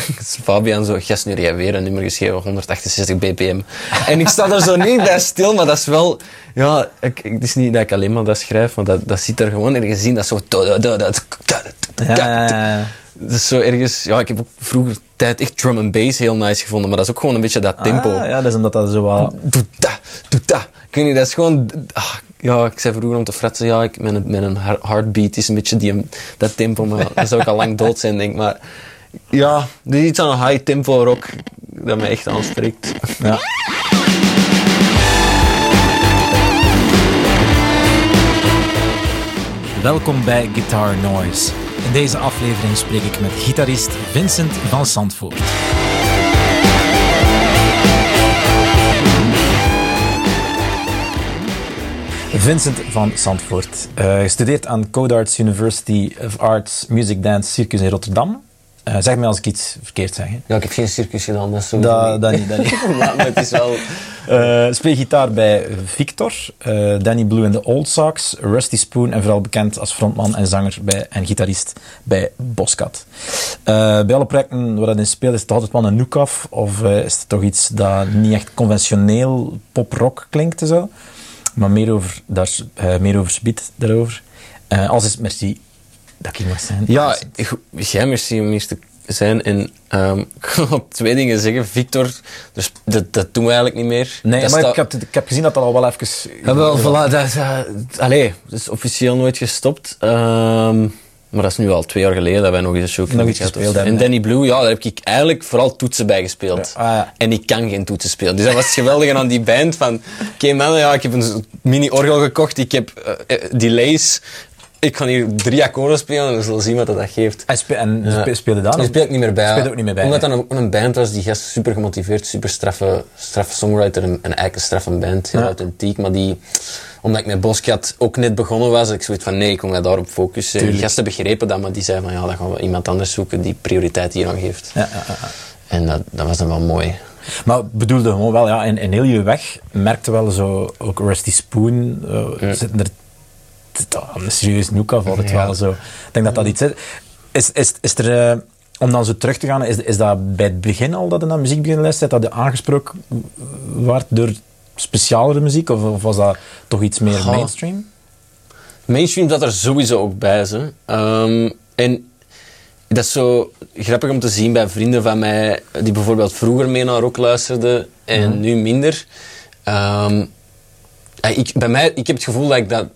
Fabian zo, gast, nu jij weer een nummer geschreven, 168 bpm. En ik sta er zo niet bij stil, maar dat is wel... Ja, ik, ik- het is niet dat ik alleen maar dat schrijf, maar dat, dat zit er gewoon ergens in. Dat is zo... Ja, ja, ja. Dat is zo ergens... Ja, ik heb ook vroeger tijd echt drum and bass heel nice gevonden, maar dat is ook gewoon een beetje dat tempo. Ah, ja, dat is omdat dat zo wat... Doe dat, doe dat. Ik weet niet, dat is gewoon... ah, ja, ik zei vroeger om te fretsen, ja, ik, mijn, mijn heartbeat is een beetje die, dat tempo, maar dan zou ik al lang dood zijn, denk ik. Maar ja, er is iets aan een high tempo rock dat mij echt aanspreekt. Ja. Welkom bij Guitar Noise. In deze aflevering spreek ik met gitarist Vincent van Zandvoort. Vincent van Zandvoort. eh gestudeerd aan Codarts University of Arts Music Dance Circus in Rotterdam. Eh, zeg mij als ik iets verkeerd zeg. hè. Ja, ik heb geen circus gedaan, dat is zo. Dat niet, dat niet. maar het is wel... Eh speel gitaar bij Victor, eh, Danny Blue en de Old Sox, Rusty Spoon en vooral bekend als frontman en zanger bij, en gitarist bij Boscat. Eh, bij alle projecten waar dat in speelt, is het altijd wel een noek-af of eh, is het toch iets dat niet echt conventioneel pop-rock klinkt en zo. Maar meer over, daar, eh, meer over speed daarover. Eh als is merci dat ik mag zijn. Ja, ik- jij merci om hier te zijn. En ehm, ik op twee dingen zeggen. Victor, dus dat, dat doen we eigenlijk niet meer. Nee, Dat maar sta- ik heb, ik heb gezien dat dat al wel even... Ja, wel, voilà, dat, is, eh, allee, dat is officieel nooit gestopt. Ehm, maar dat is nu al twee jaar geleden dat wij nog eens een show hebben, En Danny Blue, ja, daar heb ik eigenlijk vooral toetsen bij gespeeld. Ja, ah, ja. En ik kan geen toetsen spelen. Dus dat was het geweldige aan die band. Van, oké mannen, ja, ik heb een mini-orgel gekocht. Ik heb eh, eh, delays. Ik ga hier drie akkoorden spelen en we zullen zien wat dat geeft. En, spe- en Ja. spe- speelde daar Daar speel ik niet meer bij. Speelde ook niet meer bij, Omdat dat een, een band was, die gast super gemotiveerd, super straffe, straffe songwriter en, en eigenlijk een straffe band, heel Ja. authentiek. Maar die, omdat ik met Boscat ook net begonnen was, ik zoiets van nee, ik wil mij daarop focussen. Die Tuurlijk. gasten begrepen dat, maar die zeiden van ja, dan gaan we iemand anders zoeken die prioriteit hier aan geeft. Ja, ja, ja, ja. En dat, dat was dan wel mooi. Maar bedoelde gewoon wel, ja, in, in heel je weg merkte wel zo, ook Rusty Spoon, eh zitten er een serieus noek af altijd Ja. wel zo. Ik denk dat dat iets is. Is, is, is er, eh, om dan zo terug te gaan, is, is dat bij het begin al dat je naar muziek luisteren, dat je aangesproken werd door specialere muziek, of, of was dat toch iets meer mainstream? Mainstream zat er sowieso ook bij. Ze. Ehm, en dat is zo grappig om te zien bij vrienden van mij, die bijvoorbeeld vroeger mee naar rock luisterden en nu minder. Ehm, ik, bij mij, ik heb het gevoel dat ik dat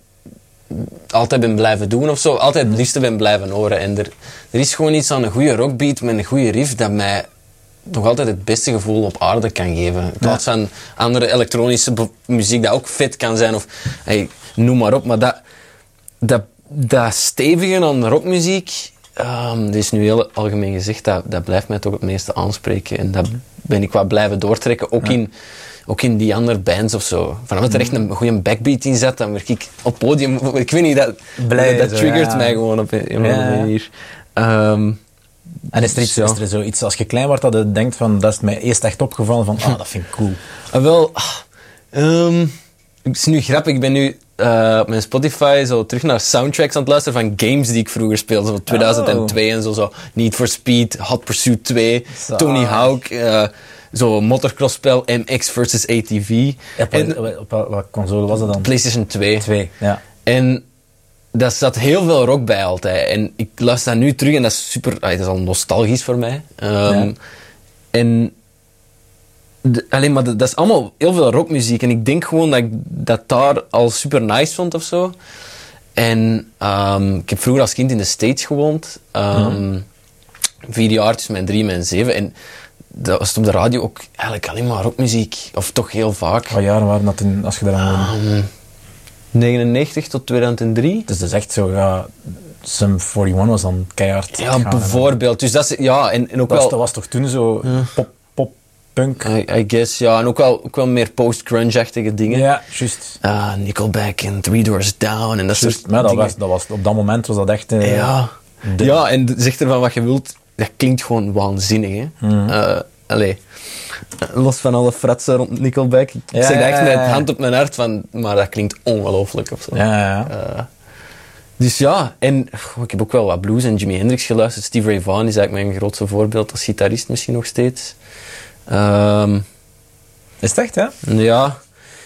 altijd ben blijven doen of zo. Altijd het liefste ben blijven horen. En er, er is gewoon iets aan een goede rockbeat met een goede riff dat mij nog altijd het beste gevoel op aarde kan geven. In plaats van andere elektronische muziek dat ook vet kan zijn. Of hey, noem maar op. Maar dat, dat, dat stevige aan rockmuziek, ehm dat is nu heel algemeen gezegd, dat, dat blijft mij toch het meeste aanspreken. En dat ben ik wat blijven doortrekken, ook, in, ook in die andere bands of zo. Van als er echt een goede backbeat in zet, dan werk ik op podium, ik weet niet, dat, Blij dat, zo, triggert ja. mij gewoon op een, een of Ja, andere manier. Ehm, En is er, iets, Ja. is er zoiets, als je klein wordt, dat je denkt van, dat is mij eerst echt opgevallen van, ah, dat vind ik cool. Ah, wel, ehm, het is nu grappig. Ik ben nu eh, op mijn Spotify zo terug naar soundtracks aan het luisteren van games die ik vroeger speelde. Zo 2002 en zo, zo. Need for Speed, Hot Pursuit 2, Zo. Tony Hawk. eh, zo motocrossspel MX versus ATV. Op, en, op, wat console was dat dan? PlayStation 2. Twee, ja. En daar zat heel veel rock bij altijd. En ik luister dat nu terug en dat is super... ah, dat is al nostalgisch voor mij. Ehm, Ja. En... de- alleen maar dat dat is allemaal heel veel rockmuziek. En ik denk gewoon dat ik dat daar al super nice vond of zo. En ehm, ik heb vroeger als kind in de States gewoond. Ehm, Vier jaar tussen mijn drie en mijn zeven. En dat was op de radio ook eigenlijk alleen maar rockmuziek. Of toch heel vaak. Wat jaren waren dat toen, als je daaraan woonde? 99 tot 2003. Dus dat is echt zo, ja, Sum 41 was dan keihard. Ja, bijvoorbeeld. Dus dat is, ja, en, en ook Dat was, dat wel, was toch toen zo pop, pop, punk? I, I guess, ja, en ook wel, ook wel meer post-grunge-achtige dingen. Ja, juist. Ah, Nickelback en Three Doors Down en dat soort Juist, maar dat dingen. was, dat was, op dat moment was dat echt... eh, Ja. de- ja, en zeg ervan wat je wilt, dat klinkt gewoon waanzinnig, hè. Mhm. Eh, allee. Los van alle fratsen rond Nickelback. Ik Ja, zeg dat echt ja, met hand op mijn hart, van, maar dat klinkt ongelooflijk of zo. Ja. Eh, Dus ja, en goh, ik heb ook wel wat blues en Jimi Hendrix geluisterd. Steve Ray Vaughan is eigenlijk mijn grootste voorbeeld als gitarist misschien nog steeds. Ehm, Is het echt, hè? ja,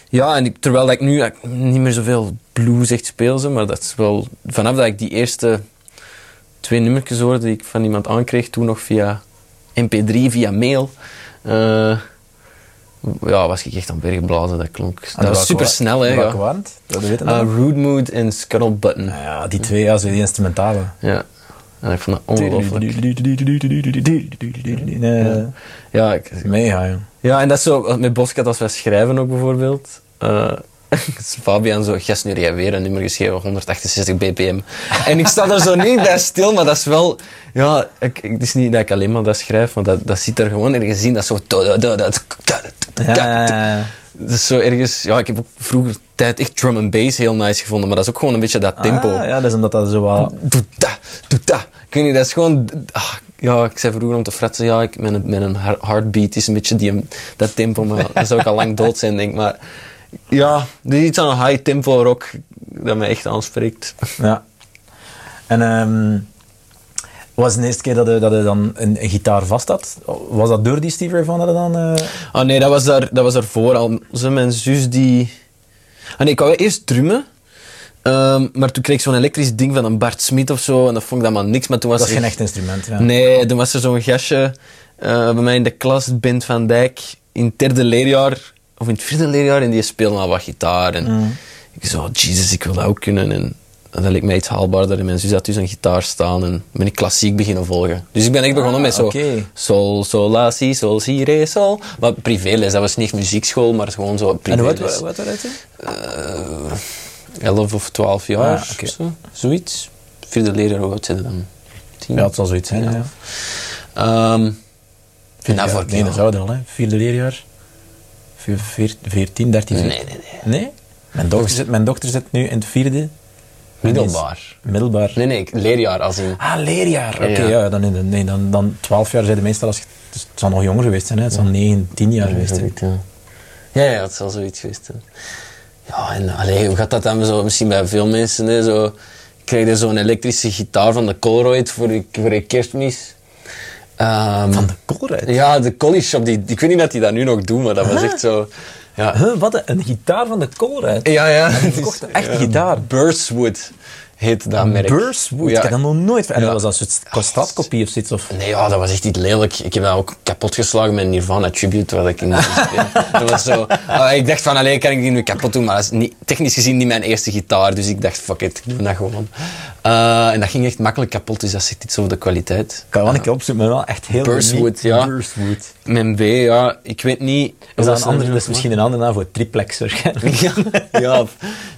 ja en ik, terwijl dat ik nu niet meer zoveel blues echt speel, maar dat is wel... Vanaf dat ik die eerste twee nummertjes hoorde die ik van iemand aankreeg, toen nog via mp3, via mail... eh, ja, was ik echt aan bergblazen, dat klonk. Dat was super snel, hè. Welke Ja. waren het? Dat weet Eh, nog? Rude Mood en Scuttle Button. Nou ja, die twee, ja, zo die instrumentale. Ja. En ik vond dat ongelooflijk. Nee, Ja, ik, Mega, joh. ja, en dat is zo met Boscat als wij schrijven ook bijvoorbeeld. Eh, Fabian zo, gast, nu jij weer een nummer geschreven, 168 bpm. En ik sta er zo niet bij stil, maar dat is wel... Ja, ik, ik- het is niet dat ik alleen maar dat schrijf, maar dat, dat zit er gewoon ergens in. Dat is zo... Ja, ja, ja. Dat is zo ergens... Ja, ik heb ook vroeger tijd echt drum and bass heel nice gevonden, maar dat is ook gewoon een beetje dat tempo. Ah, ja, dat is omdat dat zo wat... Doe dat, doe dat. Ik weet niet, dat is gewoon... ah, ja, ik zei vroeger om te fretsen, ja, ik, mijn, mijn heartbeat is een beetje die, dat tempo, maar dan zou ik al lang dood zijn, denk ik. Maar ja, er is iets aan een high tempo rock dat mij echt aanspreekt. Ja. En ehm was het de eerste keer dat je, dat je dan een, een gitaar vast had? Was dat door die Steve Ray Vaughan dat dan... eh, Ah nee, dat was, daar, dat was daarvoor al. Zo mijn zus die... Ah nee, ik wou eerst drummen. Ehm, maar toen kreeg ik zo'n elektrisch ding van een Bart Smit of zo. En dat vond ik dan maar niks. Maar toen was dat er- geen echt instrument, ja. Nee, toen was er zo'n gastje eh, bij mij in de klas, Bent van Dijk, in het derde leerjaar, of in het vierde leerjaar, en die speelde al wat gitaar. En Mm. ik zo, Jesus, ik wil dat ook kunnen. En dat leek mij iets haalbaarder. En mijn zus had dus een gitaar staan en ben ik klassiek beginnen volgen. Dus ik ben echt begonnen Ah, met zo oké. sol, sol, la, si, sol, si, re, sol. Maar privéles, dat was niet muziekschool, maar gewoon zo En privéles. wat, wat, wat eruit? 11 of 12 jaar, Ah, zo. Zoiets. Vierde leerjaar, hoe oud zijn dan? Tien? Ja, het zal zoiets zijn, ja. En Ja, daarvoor, nee, ja. dat zou dan, hè. Vierde leerjaar. Veer- veer- 14, 13, Nee, 14. nee, nee. Nee? Mijn dochter, zit, mijn dochter zit nu in het vierde. Middelbaar. Middelbaar. Nee, nee, leerjaar als in... Ah, leerjaar. Oké, Ja. ja. dan, nee, dan, dan 12 jaar zijn de meestal als je, dus het zal nog jonger geweest zijn, hè. Het zal 9, 10 jaar geweest zijn. Ja. Ja, ja, het zal zoiets geweest zijn. Ja, en allee, hoe gaat dat dan zo, misschien bij veel mensen, hè, zo... Krijg je zo'n elektrische gitaar van de Colruyt voor je, voor je kerstmis. Ehm, Van de Colruyt? Ja, de Collie Shop, die, ik weet niet dat die dat nu nog doen, maar dat was echt zo... Ja, Huh, wat, een, een gitaar van de Colruyt? ja, ja. een echte ja, gitaar. Burstwood heet dat merk. Burstwood, Ja. ik heb dat nog nooit... En dat was als een kostaatkopie of zoiets? Of... Nee, ja, dat was echt iets lelijk. Ik heb dat ook kapot geslagen met een Nirvana Tribute, wat ik in. Dat was zo... Ah, ik dacht van, alleen kan ik die nu kapot doen, maar dat is niet, technisch gezien niet mijn eerste gitaar, dus ik dacht, fuck it, ik doe dat gewoon. Eh, en dat ging echt makkelijk kapot, dus dat zegt iets over de kwaliteit. Kan wel een keer opzoeken, maar wel echt heel Burstwood, ja. Burstwood. Mijn B, ja, ik weet niet... Is dat, een zo- andere, dat is misschien een andere naam voor triplex waarschijnlijk. Ja, ja,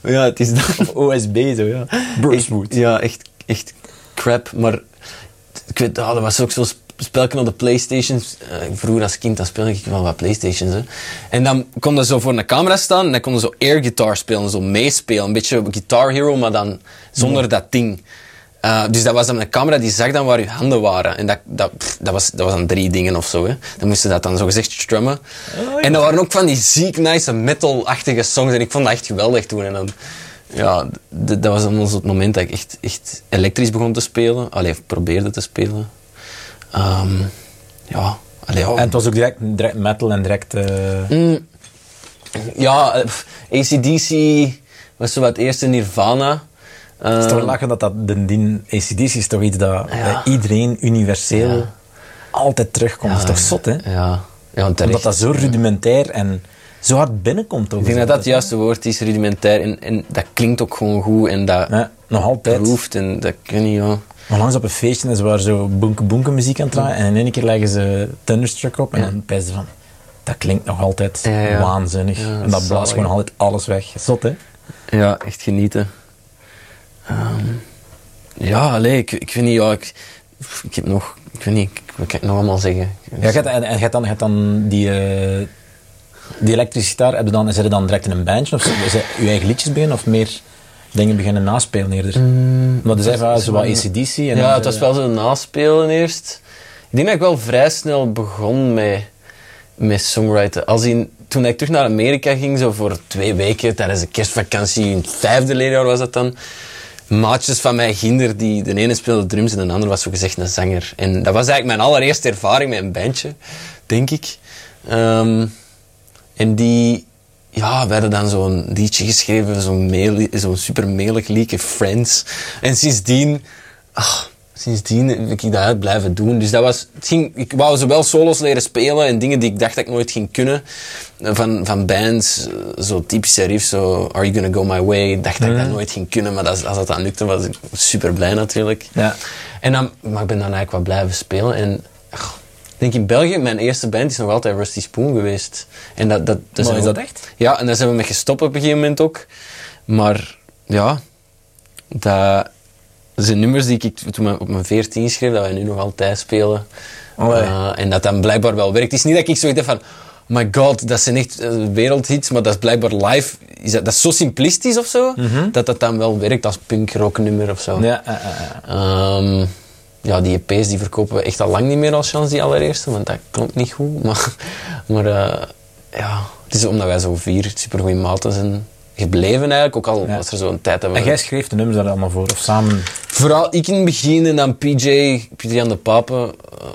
ja, het is dat. Of OSB, zo ja. Burstwood. Ja, echt, echt crap. Maar ik weet, ah, dat was ook zo'n sp- spelje op de Playstation. Eh, vroeger als kind dan speelde ik wel wat Playstations. Hè. En dan kon je zo voor een camera staan en dan kon je zo air guitar spelen, zo meespelen. Een beetje Guitar Hero, maar dan zonder dat ding. Eh, dus dat was dan een camera die zag dan waar je handen waren. En dat, dat, pff, dat, was, dat was dan drie dingen of zo. Hè. Dan moesten dat dan zo gezegd strummen. En dat waren ook van die ziek nice metal-achtige songs. En ik vond dat echt geweldig toen. En dan, ja, dat was dan het moment dat ik echt, echt elektrisch begon te spelen. Allee, probeerde te spelen. Ehm, ja, allee. En het was ook direct, direct metal en direct... Mm, ja, eh, ACDC was zo wat eerste Nirvana. Het is Ehm, toch lachen dat dat... De, die ACDC is toch iets dat Ja. iedereen universeel Ja. altijd terugkomt. dat is toch zot, hè? Ja, ja. Omdat dat zo rudimentair en zo hard binnenkomt. Ook Ik denk dat dat het juiste woord is, rudimentair. En, en dat klinkt ook gewoon goed en dat nog altijd. proeft en dat kun je, Maar langs op een feestje is waar zo boenke boenke muziek aan draaien en in één keer leggen ze Thunderstruck op en dan pijzen ze van... Dat klinkt nog altijd waanzinnig. En dat blaast gewoon altijd alles weg. Zot, hè? Ja, echt genieten. Ehm, ja, allee, ik, ik weet niet, ja, ik, ik heb nog, ik weet niet, ik- wat kan ik nog allemaal zeggen? Ja, je hebt- en, en je hebt dan, je hebt dan die, eh, die elektrische gitaar, heb je dan, is er dan direct in een bandje? Of het je eigen liedjes beginnen of meer dingen beginnen naspelen eerder? Je zei van, ah, zo wat ACDC. En ja, het was wel zo naspelen eerst. Ik denk dat ik wel vrij snel begon met, met songwriten. Als in, toen ik terug naar Amerika ging, zo voor twee weken, tijdens de kerstvakantie, in het vijfde leerjaar was dat dan, maatjes van mij ginder, die, de ene speelde drums en de andere was zo gezegd een zanger. En dat was eigenlijk mijn allereerste ervaring met een bandje, denk ik. Ehm, en die, ja, we hadden dan zo'n liedje geschreven, zo'n zo'n super liedje, Friends. En sindsdien, ach, sindsdien heb ik dat uit blijven doen. Dus dat was, het ging, ik wou zowel solos leren spelen en dingen die ik dacht dat ik nooit ging kunnen. Van, van bands, zo typische riffs, zo Are You Gonna Go My Way, dacht dat ik dat nooit ging kunnen. Maar als, als dat dan lukte, was ik super blij natuurlijk. Ja. En dan, maar ik ben dan eigenlijk wat blijven spelen. En ach, denk in België, mijn eerste band is nog altijd Rusty Spoon geweest. En dat, dat, dat Maar is dat echt? Ja, en daar zijn we mee gestopt op een gegeven moment ook. Maar ja, dat, zijn nummers die ik toen op mijn 14 schreef, dat wij nu nog altijd spelen. Eh, en dat dan blijkbaar wel werkt. Het is niet dat ik zoiets heb van, my god, dat zijn echt eh, wereldhits, maar dat is blijkbaar live. Is dat, dat is zo simplistisch of zo, dat dat dan wel werkt als punk-rock nummer of zo. Ja, ja, ja. Ja, die EP's die verkopen we echt al lang niet meer als chance, die allereerste, want dat klopt niet goed. Maar, maar eh, ja, het is omdat wij zo vier supergoeie maten zijn gebleven eigenlijk, ook al Ja. was er zo'n tijd dat we... En jij schreef de nummers daar allemaal voor? Of samen? Vooral ik in het begin en dan PJ, Pieter Jan de Papen, eh,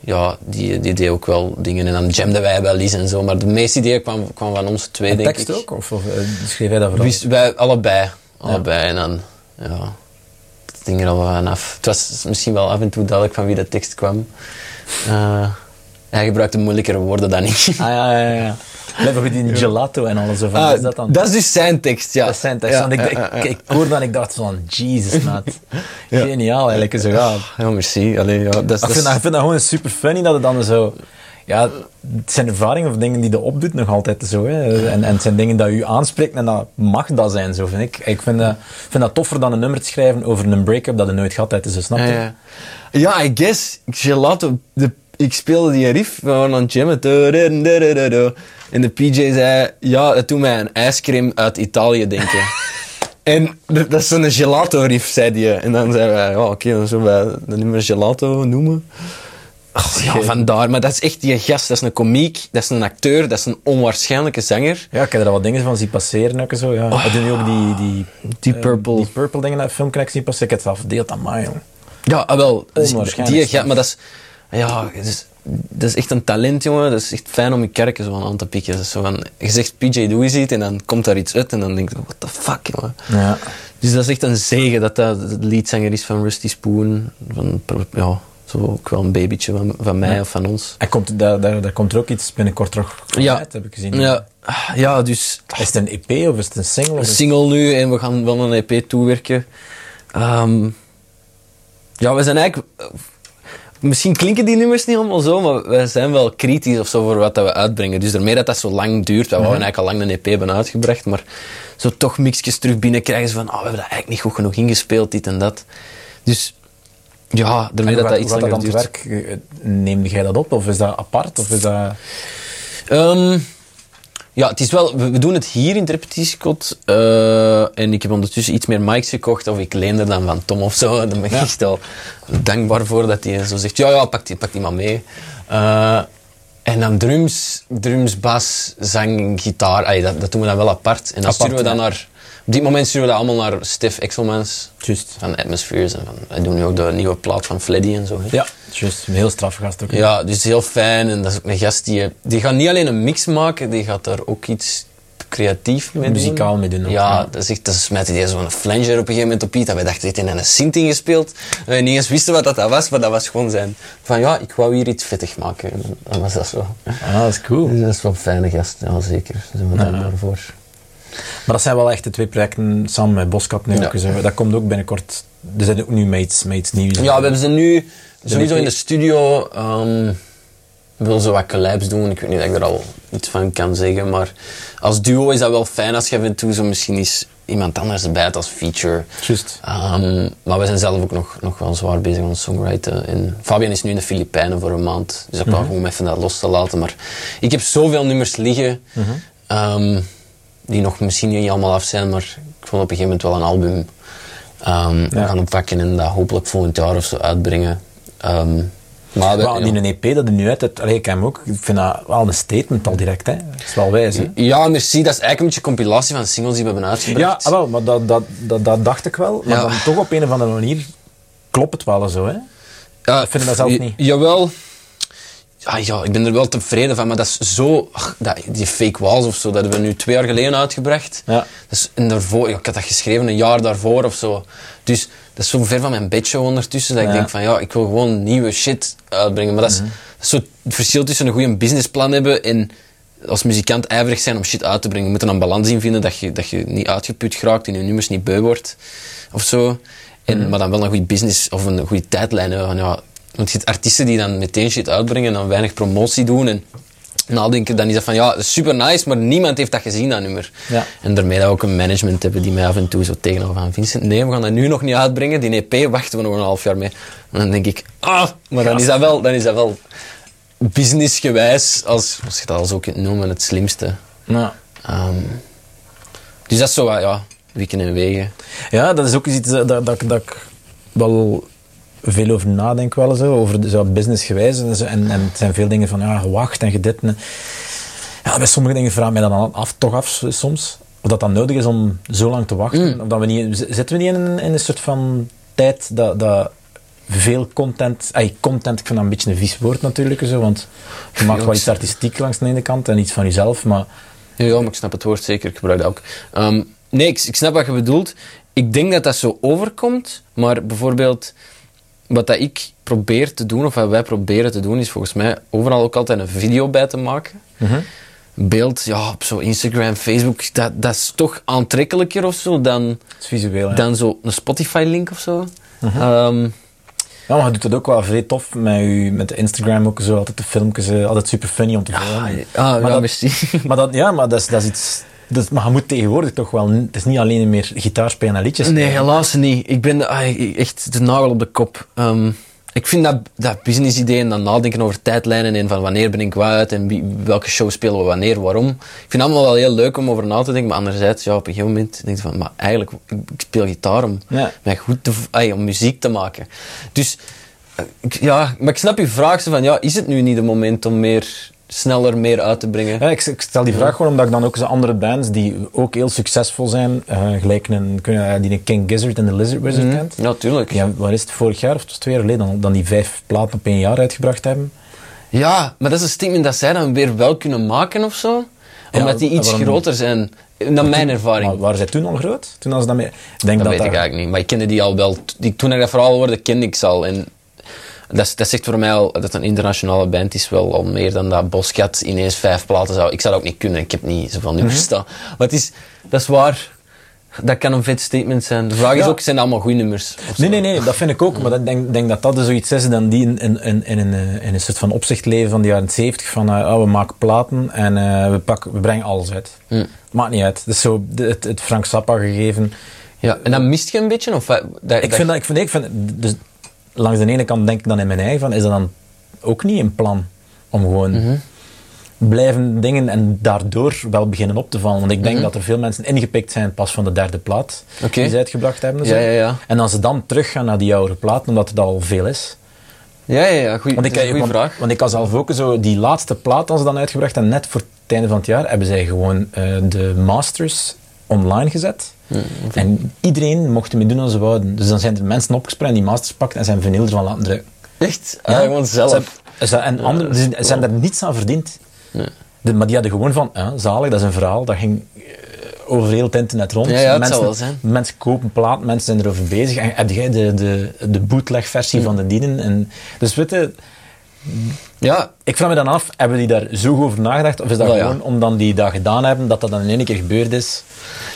ja, die, die deed ook wel dingen. En dan jamden wij wel eens en zo, maar de meeste ideeën kwamen kwam van ons twee, En denk tekst ik. ook? Of, of eh, schreef jij dat vooral? Wist, wij allebei. Allebei. En dan, ja, het ging er al wel aan af. Het was misschien wel af en toe duidelijk van wie de tekst kwam. Eh, hij gebruikte moeilijkere woorden dan ik. Ah, ja, ja, ja. Ook die gelato en alles. Zo van, Ah, is dat dan? dat is dus zijn tekst, ja. Dat is zijn tekst. Ja, want ik, ja, ik, ja, ja. ik hoorde dat en ik dacht van, Jesus, maat. Geniaal, eigenlijk. Zo, ja. Ja, merci. Allee, ja, dat, is- Ik dat vind, is- dat, ik vind dat gewoon super funny dat het dan zo... Ja, het zijn ervaringen of dingen die je opdoet nog altijd zo. Hè. En, en het zijn dingen dat je aanspreekt en dat mag dat zijn, zo vind ik. Ik vind, dat vind dat toffer dan een nummer te schrijven over een break-up dat je nooit gehad hebt. Dus zo, snap je? Ja, ja. I guess. Gelato, de, ik speelde die riff, we waren aan het jammen. En de PJ zei, ja, dat doet mij een ijscream uit Italië denken. en dat is zo'n gelato riff, zei hij. En dan zeiden wij, ja, oké, dan zullen wij dat nummer gelato noemen. Oh, ja, vandaar. Maar dat is echt die gast, dat is een komiek, dat is een acteur, dat is een onwaarschijnlijke zanger. Ja, ik heb er wat dingen van zien passeren ook en zo. Ja. Doet nu ook die, die, Die eh, Purple. die purple dingen uit filmconnectie zien passeren. Ik heb het al verdeeld aan mij, jong. Ja, ah, wel. Onwaarschijnlijk Die, straf. maar dat is, ja, dat is, dat is echt een talent, jongen. Dat is echt fijn om je kerken zo aan te pikken. Dat is zo van, je zegt PJ doe eens iets en dan komt daar iets uit en dan denk je, what the fuck, jongen. Ja. Dus dat is echt een zegen dat dat de leadzanger is van Rusty Spoon. Van, ja, zo ook wel een babytje van, van mij of van ons. En komt, daar, daar, daar komt er ook iets binnenkort terug Ja. uit, heb ik gezien. Ja, ja dus Is het een EP of is het een single? Een single nu en we gaan wel een EP toewerken. Ehm, ja, we zijn eigenlijk... Misschien klinken die nummers niet allemaal zo, maar wij zijn wel kritisch of zo voor wat dat we uitbrengen. Dus daarmee dat dat zo lang duurt, we wouden eigenlijk al lang een EP hebben uitgebracht, maar zo toch mixjes terug binnenkrijgen ze van, oh, we hebben dat eigenlijk niet goed genoeg ingespeeld, dit en dat. Dus ja, daarmee dat dat iets langer dat aan het werk? Eh, Neemde jij dat op? Of is dat apart? Of is dat... Ehm, ja, het is wel, we, doen het hier in het repetitiekot. eh, en ik heb ondertussen iets meer mics gekocht, of ik leen er dan van Tom of zo. Daar ben ik Ja. echt wel dankbaar voor dat hij zo zegt: ja, ja, pak die, pak die maar mee. Eh, en dan drums, drums, bas, zang, gitaar. Ay, dat, dat doen we dan wel apart. En dan Apart, sturen we dan naar. Op dit moment sturen we dat allemaal naar Stef Exelmans Juist. van Atmospheres. En van, wij doen nu ook de nieuwe plaat van Fleddy en zo. hè. Ja, juist. Een heel straffe gast ook. Ja, dus heel fijn. En dat is ook een gast die... Die gaat niet alleen een mix maken, die gaat daar ook iets creatief mee doen. Muzikaal mee doen ook, Ja, ja. dat is echt... Dat smijt hij zo'n flanger op een gegeven moment op iets. Dat wij dachten, heeft in een synth ingespeeld. Dat wij niet eens wisten wat dat was, maar dat was gewoon zijn... Van ja, ik wou hier iets vettig maken. En dan was dat zo. Ah, dat is cool. Dus dat is wel een fijne gast, ja zeker. Daar zijn we dankbaar voor. Maar dat zijn wel echt de twee projecten samen met Boskat nu ook. Dat komt ook binnenkort. Er zijn ook nu mates, mates nieuws. Ja, we hebben ze nu sowieso in de studio. we willen zo wat collabs doen. Ik weet niet dat ik er al iets van kan zeggen. Maar als duo is dat wel fijn als je af en toe zo misschien eens iemand anders hebt als feature. Juist. Ehm, maar we zijn zelf ook nog, nog wel zwaar bezig aan songwriten. En Fabian is nu in de Filipijnen voor een maand. Dus ik wou gewoon om even dat los te laten. Maar ik heb zoveel nummers liggen. ehm, die nog misschien niet allemaal af zijn. Maar ik wil op een gegeven moment wel een album ehm, Ja. gaan oppakken. En dat hopelijk volgend jaar of zo uitbrengen. Ehm, Maar dat- die een EP dat er nu uit hebt, ik hem ook, ik vind dat wel een statement al direct. Hè. Dat is wel wijs. Hè. Ja, merci. Dat is eigenlijk een beetje een compilatie van singles die we hebben Ja, uitgebracht. ah, wel, maar dat, dat, dat, dat dacht ik wel. Maar Ja. dan toch op een of andere manier klopt het wel zo. Hè. Ja, vind je dat zelf niet? Jawel. Ja, ja, ik ben er wel tevreden van, maar dat is zo... ach, dat, die fake walls of zo, dat hebben we nu twee jaar geleden uitgebracht. Ja. Dus, en daarvoor, ja, ik had dat geschreven een jaar daarvoor of zo. Dus dat is zo ver van mijn bedshow ondertussen, dat ik denk van, ja, ik wil gewoon nieuwe shit uitbrengen. Maar dat is, Mhm. dat is zo het verschil tussen een goede businessplan hebben en als muzikant ijverig zijn om shit uit te brengen. Je moet er een balans in vinden dat je, dat je niet uitgeput geraakt, in je nummers niet beu wordt of zo. En, Mhm. Maar dan wel een goede business of een goede tijdlijn hebben. Van, ja, want je hebt artiesten die dan meteen shit uitbrengen en dan weinig promotie doen. En nadenken, dan is dat van ja, super nice, maar niemand heeft dat gezien, dat nummer. Ja. En daarmee dat we ook een management hebben die mij af en toe zo tegenhouden van Vincent, nee, we gaan dat nu nog niet uitbrengen. Die EP wachten we nog een half jaar mee. En dan denk ik, ah, maar dan is dat wel, dan is dat wel businessgewijs, als, als je dat als ook kunt noemen, het slimste. Nou. Ehm, dus dat is zo ja, wikken en wegen. Ja, dat is ook iets dat, dat, dat, dat ik wel veel over nadenk wel zo, over zo businessgewijs en, en, en het zijn veel dingen van ja, gewacht en gedit. en- Ja, bij sommige dingen vraag mij dan af, toch af soms, of dat dan nodig is om zo lang te wachten. Of dat we niet, zitten we niet in een, in een soort van tijd dat, dat veel content, ay, content, ik vind dat een beetje een vies woord natuurlijk, zo, want je maakt wel iets artistiek langs de ene kant en iets van jezelf, maar Ja, maar ik snap het woord zeker. Ik gebruik dat ook. Ehm, nee, ik, ik snap wat je bedoelt. Ik denk dat dat zo overkomt, maar bijvoorbeeld wat dat ik probeer te doen, of wat wij proberen te doen, is volgens mij overal ook altijd een video bij te maken. Beeld, ja, op zo Instagram, Facebook, dat, dat is toch aantrekkelijker of zo dan, visueel. ja. dan zo een Spotify-link of zo. Ehm, Ja, maar je doet het ook wel vrij tof met, u, met de Instagram ook zo, altijd de filmpjes, eh, altijd super funny om te volgen. ah, maar ja, dat, maar dat, ja, maar dat is, dat is iets... Is- maar je moet tegenwoordig toch wel... Het is niet alleen meer gitaar spelen en liedjes Nee, helaas niet. Ik ben ah, echt de nagel op de kop. Ehm, ik vind dat, dat business idee en dat nadenken over tijdlijnen en van wanneer ben ik uit en wie- welke show spelen we wanneer, waarom. Ik vind het allemaal wel heel leuk om over na te denken, maar anderzijds, ja, op een gegeven moment denk je van, maar eigenlijk, ik, ik speel gitaar om, Ja. mij goed te, om muziek te maken. Dus, eh, ik, ja, maar ik snap je vraag van, ja, is het nu niet het moment om meer, sneller meer uit te brengen? Ja, ik, ik stel die vraag gewoon omdat ik dan ook zo andere bands die ook heel succesvol zijn, eh, gelijk een, je, die een King Gizzard en de Lizard Wizard kent. Ja, tuurlijk. Ja, waar is het vorig jaar of twee jaar geleden dan, dan die vijf platen op één jaar uitgebracht hebben? Ja, maar dat is een statement dat zij dan weer wel kunnen maken of zo. Omdat die iets waarom- groter zijn. Naar mijn ervaring. Maar waren zij toen al groot? Toen als dat mee... Denk dat dat weet dat- ik eigenlijk niet. Maar ik kende die al wel. Die, toen ik dat verhaal hoorde, kende ik ze al. En dat, dat zegt voor mij al dat een internationale band is wel al meer dan dat Boscat ineens vijf platen zou. Ik zou dat ook niet kunnen. Ik heb niet zoveel nummers Mhm. staan. Maar het is, dat is waar. Dat kan een vet statement zijn. De vraag is ook, zijn dat allemaal goede nummers? Nee, nee, nee, dat vind ik ook. Maar ik denk, denk dat dat dus zoiets is dan die in, in, in, in, een, eh, in een soort van opzicht leven van de jaren 70 van eh, oh, we maken platen en eh, we, pakken, we brengen alles uit. Hm. Maakt niet uit. Dat is zo het, het Frank Zappa gegeven. Ja, en dan mist je een beetje? Of, dat, Ik dat- vind dat, ik vind, ik vind, dus langs de ene kant denk ik dan in mijn eigen van, is dat dan ook niet een plan om gewoon Mhm. blijven dingen en daardoor wel beginnen op te vallen. Want ik Mhm. denk dat er veel mensen ingepikt zijn pas van de derde plaat die ze uitgebracht hebben. Ja, ja, ja. En als ze dan teruggaan naar die oude platen, omdat het al veel is. Ja, ja, ja. Goeie, Want ik, goede want, vraag. want ik had zelf ook zo, die laatste plaat, als ze dan uitgebracht en net voor het einde van het jaar, hebben zij gewoon eh, de masters online gezet. En iedereen mocht ermee doen wat ze wouden. Dus dan zijn er mensen opgesprongen die masters pakten en zijn vinyl ervan laten drukken. Echt? Ah, gewoon zelf. Ze, en anderen ze ze zijn daar niets aan verdiend. De, maar die hadden gewoon van, ja, zalig, dat is een verhaal, dat ging eh, over heel het internet rond. Ja, ja, mensen, zal wel zijn. mensen kopen plaat, mensen zijn erover bezig. En heb jij de, de, de bootleg-versie van de dienen? En, dus weet je, Ja, ik vraag me dan af, hebben die daar zo goed over nagedacht? Of is dat ja. gewoon omdat die dat gedaan hebben, dat dat dan in één keer gebeurd is?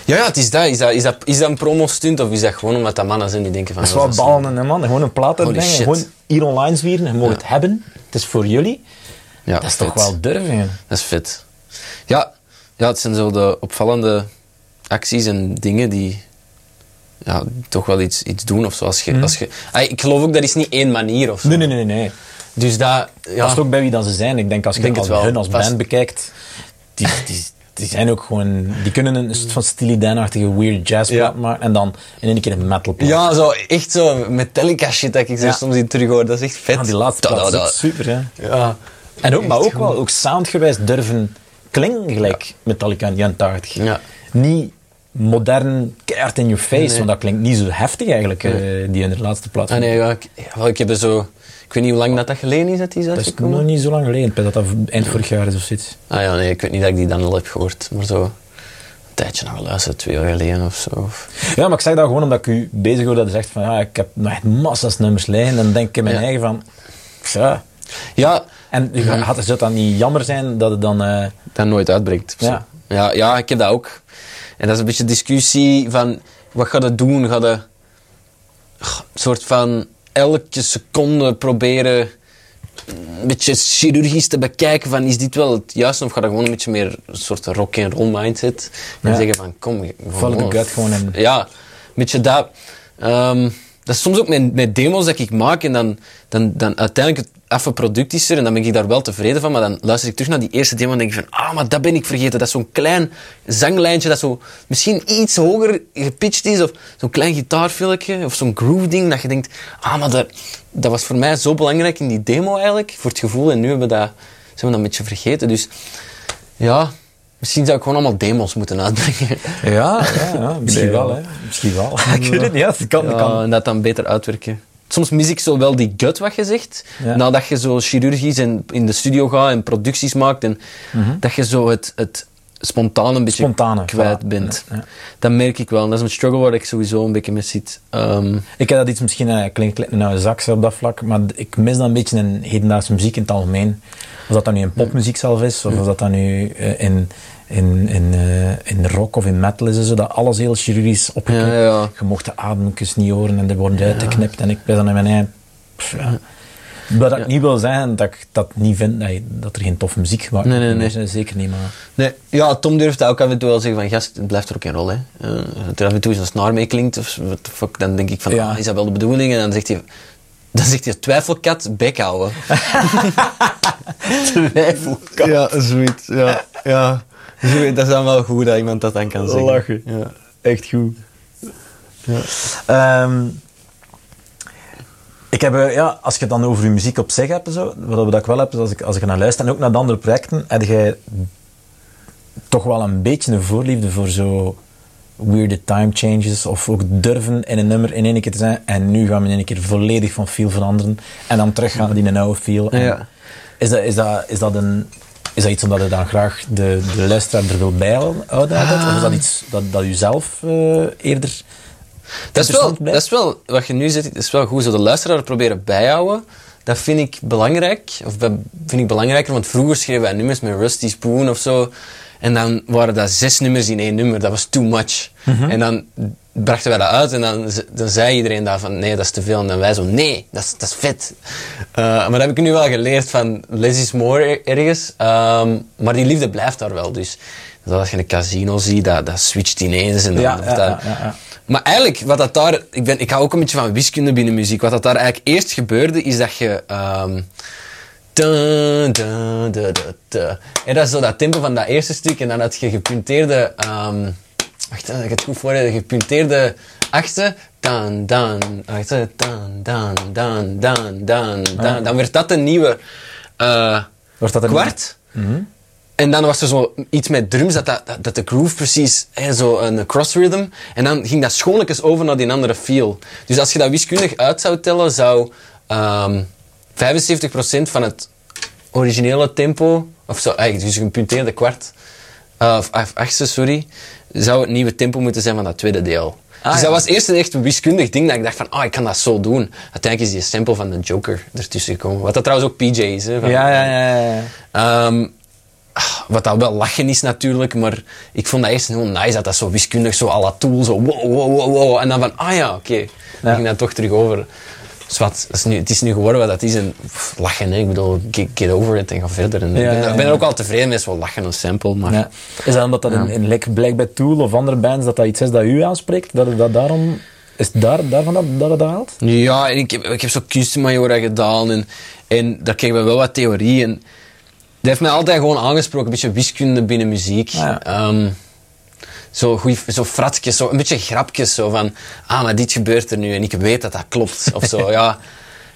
Ja, ja, het is dat. Is dat, is dat, is dat een promo-stunt of is dat gewoon omdat dat mannen zijn die denken van... Dat is "Oh, wel ballen en man. Gewoon een plaat uitbrengen, gewoon hier online zwieren, je mag het hebben. Het is voor jullie. Ja, dat is toch wel durven. hè? Dat is vet. Ja, ja, het zijn zo de opvallende acties en dingen die ja, toch wel iets, iets doen of zo. Als je, als je, Ah, ik geloof ook dat is niet één manier of zo. Nee, nee, nee, nee. Dus dat... Ja, Past ook bij wie dat ze zijn. Ik denk als je denk als hun als band bekijkt, die, die, die zijn ook gewoon... Die kunnen een soort van Steely Dan-achtige weird jazz Ja. maken en dan in één keer een metal plaat. Ja, zo, echt zo Metallica shit dat ik zo Ja. soms in terug hoor. Dat is echt vet. Ah, die laatste plaat is ook super, hè. Ja. En ook, maar ook wel, ook soundgewijs durven klinken gelijk Metallica in de jaren 80. Ja. Niet modern, keihard in your face, Nee. want dat klinkt niet zo heftig eigenlijk, eh, die in de laatste plaat. Ah, nee, ja, ik, ja, wel, ik heb er zo... Ik weet niet hoe lang dat, dat geleden is dat die is dat is nog niet zo lang geleden, ik dat dat eind vorig jaar is of zoiets. Ah ja, nee, ik weet niet dat ik die dan al heb gehoord. Maar zo... Een tijdje nog geluisterd, twee jaar geleden of zo. Ja, maar ik zeg dat gewoon omdat ik u bezig hoor dat je zegt van ja, ik heb nog echt massa's nummers liggen. En dan denk ik in mijn Ja. eigen van, ja. Ja, En had, zou dat niet jammer zijn dat het dan... eh, dat nooit uitbreekt. Ja. Ja, ja, ik heb dat ook. En dat is een beetje discussie van... Wat gaat het doen? Gaat het... Een soort van... Elke seconde proberen... Een beetje chirurgisch te bekijken van... Is dit wel het juiste? Of gaat dat gewoon een beetje meer... Een soort rock and roll mindset? En Ja. zeggen van... Kom, Follow the gut gewoon in. Ja, een beetje dat. Ehm, dat is soms ook met, met demos dat ik maak en dan, dan, dan uiteindelijk het affe product is er en dan ben ik daar wel tevreden van, maar dan luister ik terug naar die eerste demo en denk ik van, ah, maar dat ben ik vergeten. Dat is zo'n klein zanglijntje dat zo misschien iets hoger gepitcht is of zo'n klein gitaarfilmpje of zo'n groove ding dat je denkt, ah, maar dat, dat was voor mij zo belangrijk in die demo eigenlijk, voor het gevoel en nu hebben we dat, zijn we dat een beetje vergeten. Dus ja, misschien zou ik gewoon allemaal demos moeten uitbrengen. ja, ja, ja, misschien Nee, wel, hè. Misschien wel. ik weet het niet, ja, dat kan. Ja, kan. en dat dan beter uitwerken. Soms mis ik zo wel die gut wat je zegt. Ja. Nadat je zo chirurgisch en in de studio gaat en producties maakt. En dat je zo het, het spontaan een beetje Spontane, kwijt voilà. bent. Ja, ja. Dat merk ik wel. En dat is een struggle waar ik sowieso een beetje mee zit. Ehm, Ik heb dat iets misschien, eh, klinkt nou een zak op dat vlak, maar ik mis dan een beetje in hedendaagse muziek in het algemeen. Of dat dan nu in popmuziek zelf is, of of dat dan nu eh, in, in, in, eh, in rock of in metal is, zo, dat alles heel chirurgisch opgeknipt. Ja, ja. Je mocht de ademkes niet horen en er worden uitgeknipt. En ik ben dan in mijn eigen... pff, ja. Wat ik niet wil zeggen, dat ik dat niet vind, dat, je- dat er geen toffe muziek gemaakt Nee, nee, wordt. nee. Zeker niet, maar... nee, ja, Tom durft ook af en toe wel zeggen van gast, het blijft er ook een rol. Hè. Eh, dat er af en toe zo'n snaar mee klinkt, of the fuck, dan denk ik van, Ja. ah, is dat wel de bedoeling? En dan zegt hij, dan zegt hij twijfelkat, bek houden. Twijfelkat. Ja, zoiets. Ja, ja. Dat is dan wel goed dat iemand dat dan kan zeggen. Lachen. Ja. Echt goed. Ehm, ik heb, eh, ja, als je het dan over je muziek op zich hebt, zo, wat dat ik wel heb, is als ik, als ik naar luister en ook naar de andere projecten, heb jij toch wel een beetje een voorliefde voor zo weirde time changes of ook durven in een nummer in één keer te zijn en nu gaan we in één keer volledig van feel veranderen en dan terug gaan naar die oude feel. Ja. Is, dat, is, dat, is, dat een, is dat iets omdat je dan graag de, de luisteraar er wil bijhouden? Of is dat iets dat, dat je zelf eh, eerder Dat is, wel, dat is wel, wat je nu zegt, is wel goed. Zo de luisteraar proberen bijhouden, dat vind ik belangrijk. Of vind ik belangrijker, want vroeger schreven wij nummers met Rusty Spoon of zo. En dan waren dat zes nummers in één nummer. Dat was too much. Mhm. En dan brachten wij dat uit en dan, dan zei iedereen daar van nee, dat is te veel. En dan wij zo nee, dat is, dat is vet. Eh, maar dat heb ik nu wel geleerd van less is more ergens. Ehm, maar die liefde blijft daar wel. Dus dat als je een casino ziet, dat, dat switcht ineens. En dan, Ja, ja, dat- ja, maar eigenlijk, wat dat daar... Ik, ben, ik hou ook een beetje van wiskunde binnen muziek. Wat dat daar eigenlijk eerst gebeurde, is dat je... ehm dun, dun, dun, dun, dun. En dat is zo dat tempo van dat eerste stuk. En dan had je gepunteerde... ehm wacht, ik het goed voor heb. Gepunteerde achtste. Dan, dan, achtste. Dan, dan, dan, dan, dan, dan. Dan werd dat een nieuwe eh, Wordt dat een- kwart. En dan was er zo iets met drums, dat, dat, dat de groove precies, hè, zo een cross rhythm. En dan ging dat schoonlijkjes over naar die andere feel. Dus als je dat wiskundig uit zou tellen, zou ehm 75% van het originele tempo, of zo, eigenlijk, dus een punteerde kwart, eh, of of achtste, sorry, zou het nieuwe tempo moeten zijn van dat tweede deel. dus ja. dat was eerst een echt een wiskundig ding dat ik dacht van, ah, ik kan dat zo doen. Uiteindelijk is die sample van de Joker ertussen gekomen. Wat dat trouwens ook PJ is. Hè, van- Ja, ja, ja. ja. Ehm, ah, wat dat wel lachen is natuurlijk, maar ik vond dat eerst heel nice dat dat zo wiskundig, zo à la tool, zo wow, wow, wow, wow. En dan van, ah ja, oké. Dan Ja. ging dat toch terug over. Dus wat, dat is nu, het is nu geworden wat dat is en pff, lachen, hè. ik bedoel, get, get over it en ga verder. En Ja, ik ben, ja, ik ben er ook al tevreden mee, is wel lachen een sample, maar... Is dat omdat dat in, in like, by Tool of andere bands dat dat iets is dat u aanspreekt? Dat, dat daarom... Is het daar, daarvan dat, dat het dat haalt? Ja, en ik heb, ik heb zo kunstmajora gedaan en, en daar kregen we wel wat theorie. En heeft mij altijd gewoon aangesproken, een beetje wiskunde binnen muziek. Ah. Ehm, zo, goeie, zo fratjes, zo, een beetje grapjes. Zo van, ah, maar dit gebeurt er nu en ik weet dat dat klopt. Of zo, ja.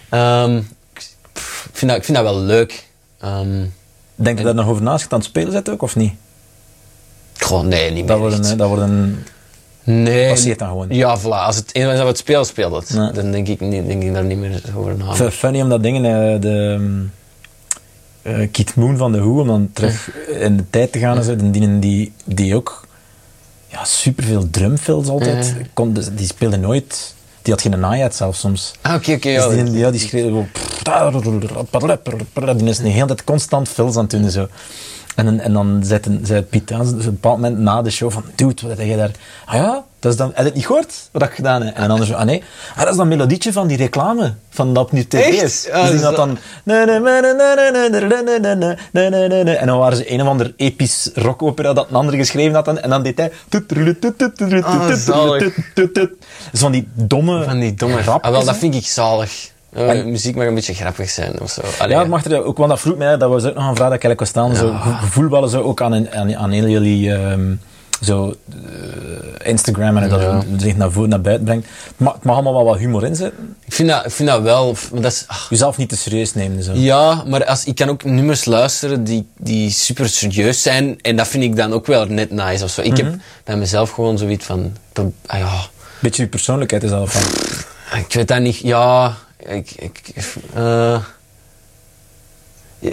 Ehm, ik, pff, ik vind dat, ik vind dat wel leuk. Ehm, Denk je daar nog over naast je aan het spelen zit ook, of niet? gewoon, nee, niet meer Dat wordt een... echt. eh, Dat wordt een Nee. passeert dan gewoon. Ja, voilà. Als het een dat we het spelen, speelt het. Nee. Dan denk ik, niet, denk ik daar niet meer over na. F- Funny omdat dingen, eh, de um, eh, Keith Moon van de Who, om dan terug in de tijd te gaan en zo, die, die, die ook ja, superveel drumfills altijd. Kon, dus die speelde nooit, die had geen naaiheid zelf soms. Ah, oké, oké. Dus ja. die, ja, die schreef gewoon... Die is de hele tijd constant fills aan het doen en zo. En, en dan zetten zei Piet aan, dus op een bepaald moment na de show van, doet wat heb je daar? Ah ja, dat is dan, heb je het niet gehoord, wat ik gedaan heb? En dan anders, ah nee, ah, dat is dan melodietje van die reclame, van dat nu tv is. dus die dat dan... En dan waren ze een of ander episch rockopera dat een ander geschreven had, en dan deed hij... Zo van die domme... Van die domme... rap. Ah, wel, dat vind ik zalig. Muziek mag een beetje grappig zijn of zo. Allee, Ja, het mag er ook, want dat vroeg mij, dat was ook nog een vraag dat ik eigenlijk was staan. Zo, gevoelballen zo ook aan, een- aan, aan heel jullie ehm, zo, eh, Instagram en dat Ja. het zich naar, voren, naar buiten brengt. Het mag, het mag allemaal wel wat humor in zitten. ik, vind dat, ik vind dat wel... maar Dat is, Jezelf niet te serieus nemen. Zo. ja, maar als, ik kan ook nummers luisteren die, die super serieus zijn. En dat vind ik dan ook wel net nice of zo. Ik Mhm. heb bij mezelf gewoon zoiets van... Ah, ja, Beetje je persoonlijkheid is al van. ik weet dat niet... Ja, ik... ik eh,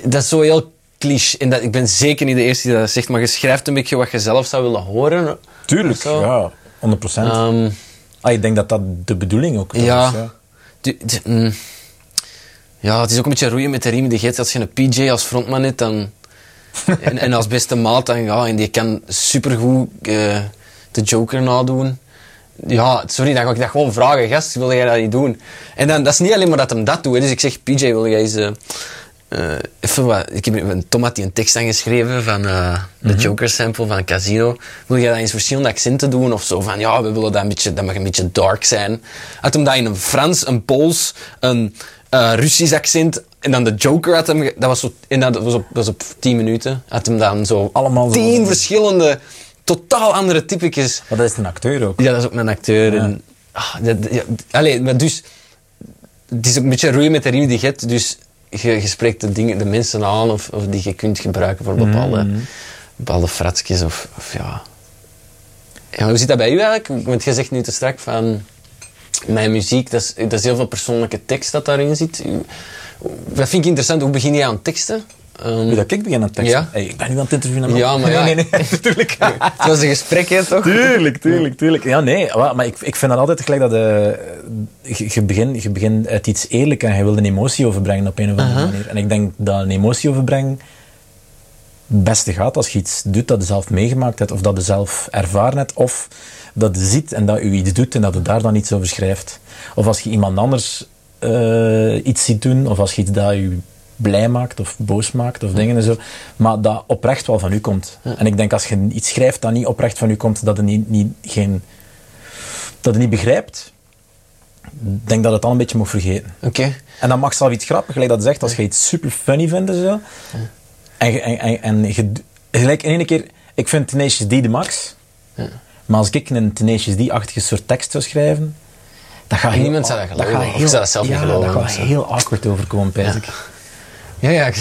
dat is zo heel cliché. En dat, ik ben zeker niet de eerste die dat zegt. Maar je schrijft een beetje wat je zelf zou willen horen. Tuurlijk, ja, 100 procent. Ehm, ah, ik denk dat dat de bedoeling ook Ja. is. Ja. Mm. ja, het is ook een beetje roeien met de riemen die geeft. Als je een PJ als frontman hebt dan, en, en als beste maat, dan, ja, en die kan supergoed eh de Joker nadoen. Ja, sorry, dan ga ik dat gewoon vragen. Gast, wil jij dat niet doen? En dan, dat is niet alleen maar dat hem dat doet. Dus ik zeg, PJ, wil jij eens... eh, eh, even wat... Ik heb een Tom had die een tekst aangeschreven van eh, de Joker sample van Casino. Wil jij dat eens verschillende accenten doen? Of zo van, ja, we willen dat een beetje... Dat mag een beetje dark zijn. Had hem dat in een Frans, een Pools, een eh, Russisch accent... En dan de Joker had hem... Dat was, zo, en dat was, op, dat was op 10 minuten. Had hem dan zo... Allemaal Tien verschillende, totaal andere typetjes. Maar dat is een acteur ook. Ja, dat is ook een acteur. En, ah, dat, ja, allee, maar dus, het is ook een beetje roeien met de riem die je hebt. Dus je, je spreekt de, dingen, de mensen aan of, of die je kunt gebruiken voor bepaalde, bepaalde fratsjes. Of, of ja. ja. Hoe zit dat bij u eigenlijk? Want je zegt nu te strak van... Mijn muziek, dat is, dat is heel veel persoonlijke tekst dat daarin zit. Dat vind ik interessant. Hoe begin je aan teksten? Ehm, Hoe dat ik begin aan het teksten. Ja. Hey, ik ben nu aan het interviewen. Ja, maar ja. Nee, nee, nee, natuurlijk. het was een gesprek, hè, toch? Tuurlijk, tuurlijk, tuurlijk. Ja, nee, maar ik, ik vind dat altijd gelijk dat eh, je, je, begint, je begint uit iets eerlijk en je wil een emotie overbrengen op een of andere manier. En ik denk dat een emotie overbrengen het beste gaat als je iets doet dat je zelf meegemaakt hebt, of dat je zelf ervaren hebt, of dat je ziet en dat je iets doet en dat je daar dan iets over schrijft. Of als je iemand anders eh, iets ziet doen, of als je iets dat je blij maakt of boos maakt of dingen en zo, maar dat oprecht wel van u komt. En ik denk als je iets schrijft dat niet oprecht van u komt, dat je niet, niet, geen, dat je niet begrijpt, ik denk dat het al een beetje moet vergeten. Oké. En dan mag zelf iets grappig, gelijk dat zegt, als je iets super funny vindt en zo. En, en, en, en je, gelijk in één keer, ik vind Tenacious D de max. Maar als ik een Tenacious D-achtige soort tekst zou schrijven, dat gaat Niemand zou dat geloven, gaat of heel, zou dat zelf niet geloven, dat gaat heel awkward overkomen, pijs ik. Ja, ja. ik-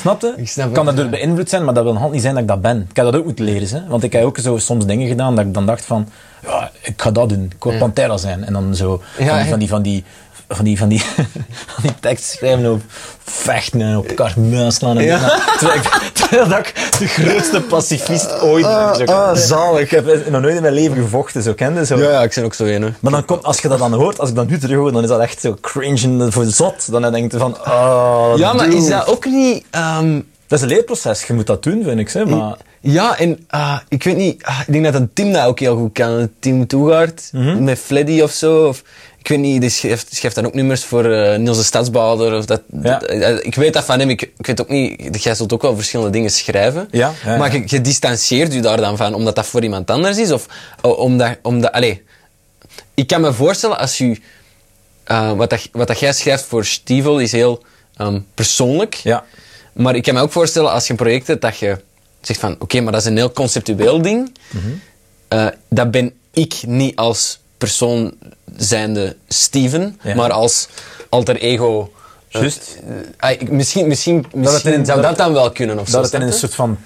Snap je? Ik snap kan dat door ja. beïnvloed zijn, maar dat wil nog niet zijn dat ik dat ben. Ik heb dat ook moeten leren. Hè? Want ik heb ook zo soms dingen gedaan dat ik dan dacht van... Ja, ik ga dat doen. Ik wil Pantera zijn. En dan zo Ja, van, die, ja. van die... Van die, van die, van die, van die tekst schrijven op vechten en op elkaar muis slaan. En Ja. terwijl, ik, terwijl dat ik de grootste pacifist ooit ben. Zo, ah, zalig. Ik heb nog nooit in mijn leven gevochten, zo kende zo. Ja, ja, ik ben ook zo een. hè. Maar dan komt, als je dat dan hoort, als ik dat nu terug hoor, dan is dat echt zo cringe voor zot. Dan denk je van, oh, Ja, maar is dat ook niet... ehm, Dat is een leerproces, je moet dat doen, vind ik. Hè? Maar Ja, en ah, ik weet niet... ah, ik denk dat een team dat ook heel goed kan. Een team Toegaard, Mhm. met Fleddy of zo. Of, ik weet niet, die schrijft, schrijft dan ook nummers voor eh, Niels de Stadsbouwer. Of dat, Ja. dat- eh, ik weet dat van hem. Ik, ik weet ook niet... Jij zult ook wel verschillende dingen schrijven. Ja, ja, maar je, je distancieert je daar dan van, omdat dat voor iemand anders is? Of omdat... omdat allez, ik kan me voorstellen als u... eh, wat, dat, wat dat jij schrijft voor Stivel is heel ehm, persoonlijk. ja, maar ik kan me ook voorstellen als je een project hebt dat je zegt van oké, maar dat is een heel conceptueel ding. Eh, dat ben ik niet als persoon zijnde Steven, Ja. maar als alter ego. eh, Juist. eh, ah, misschien misschien, misschien in- zou dat- dat dan wel kunnen of zo. Dat het in een soort van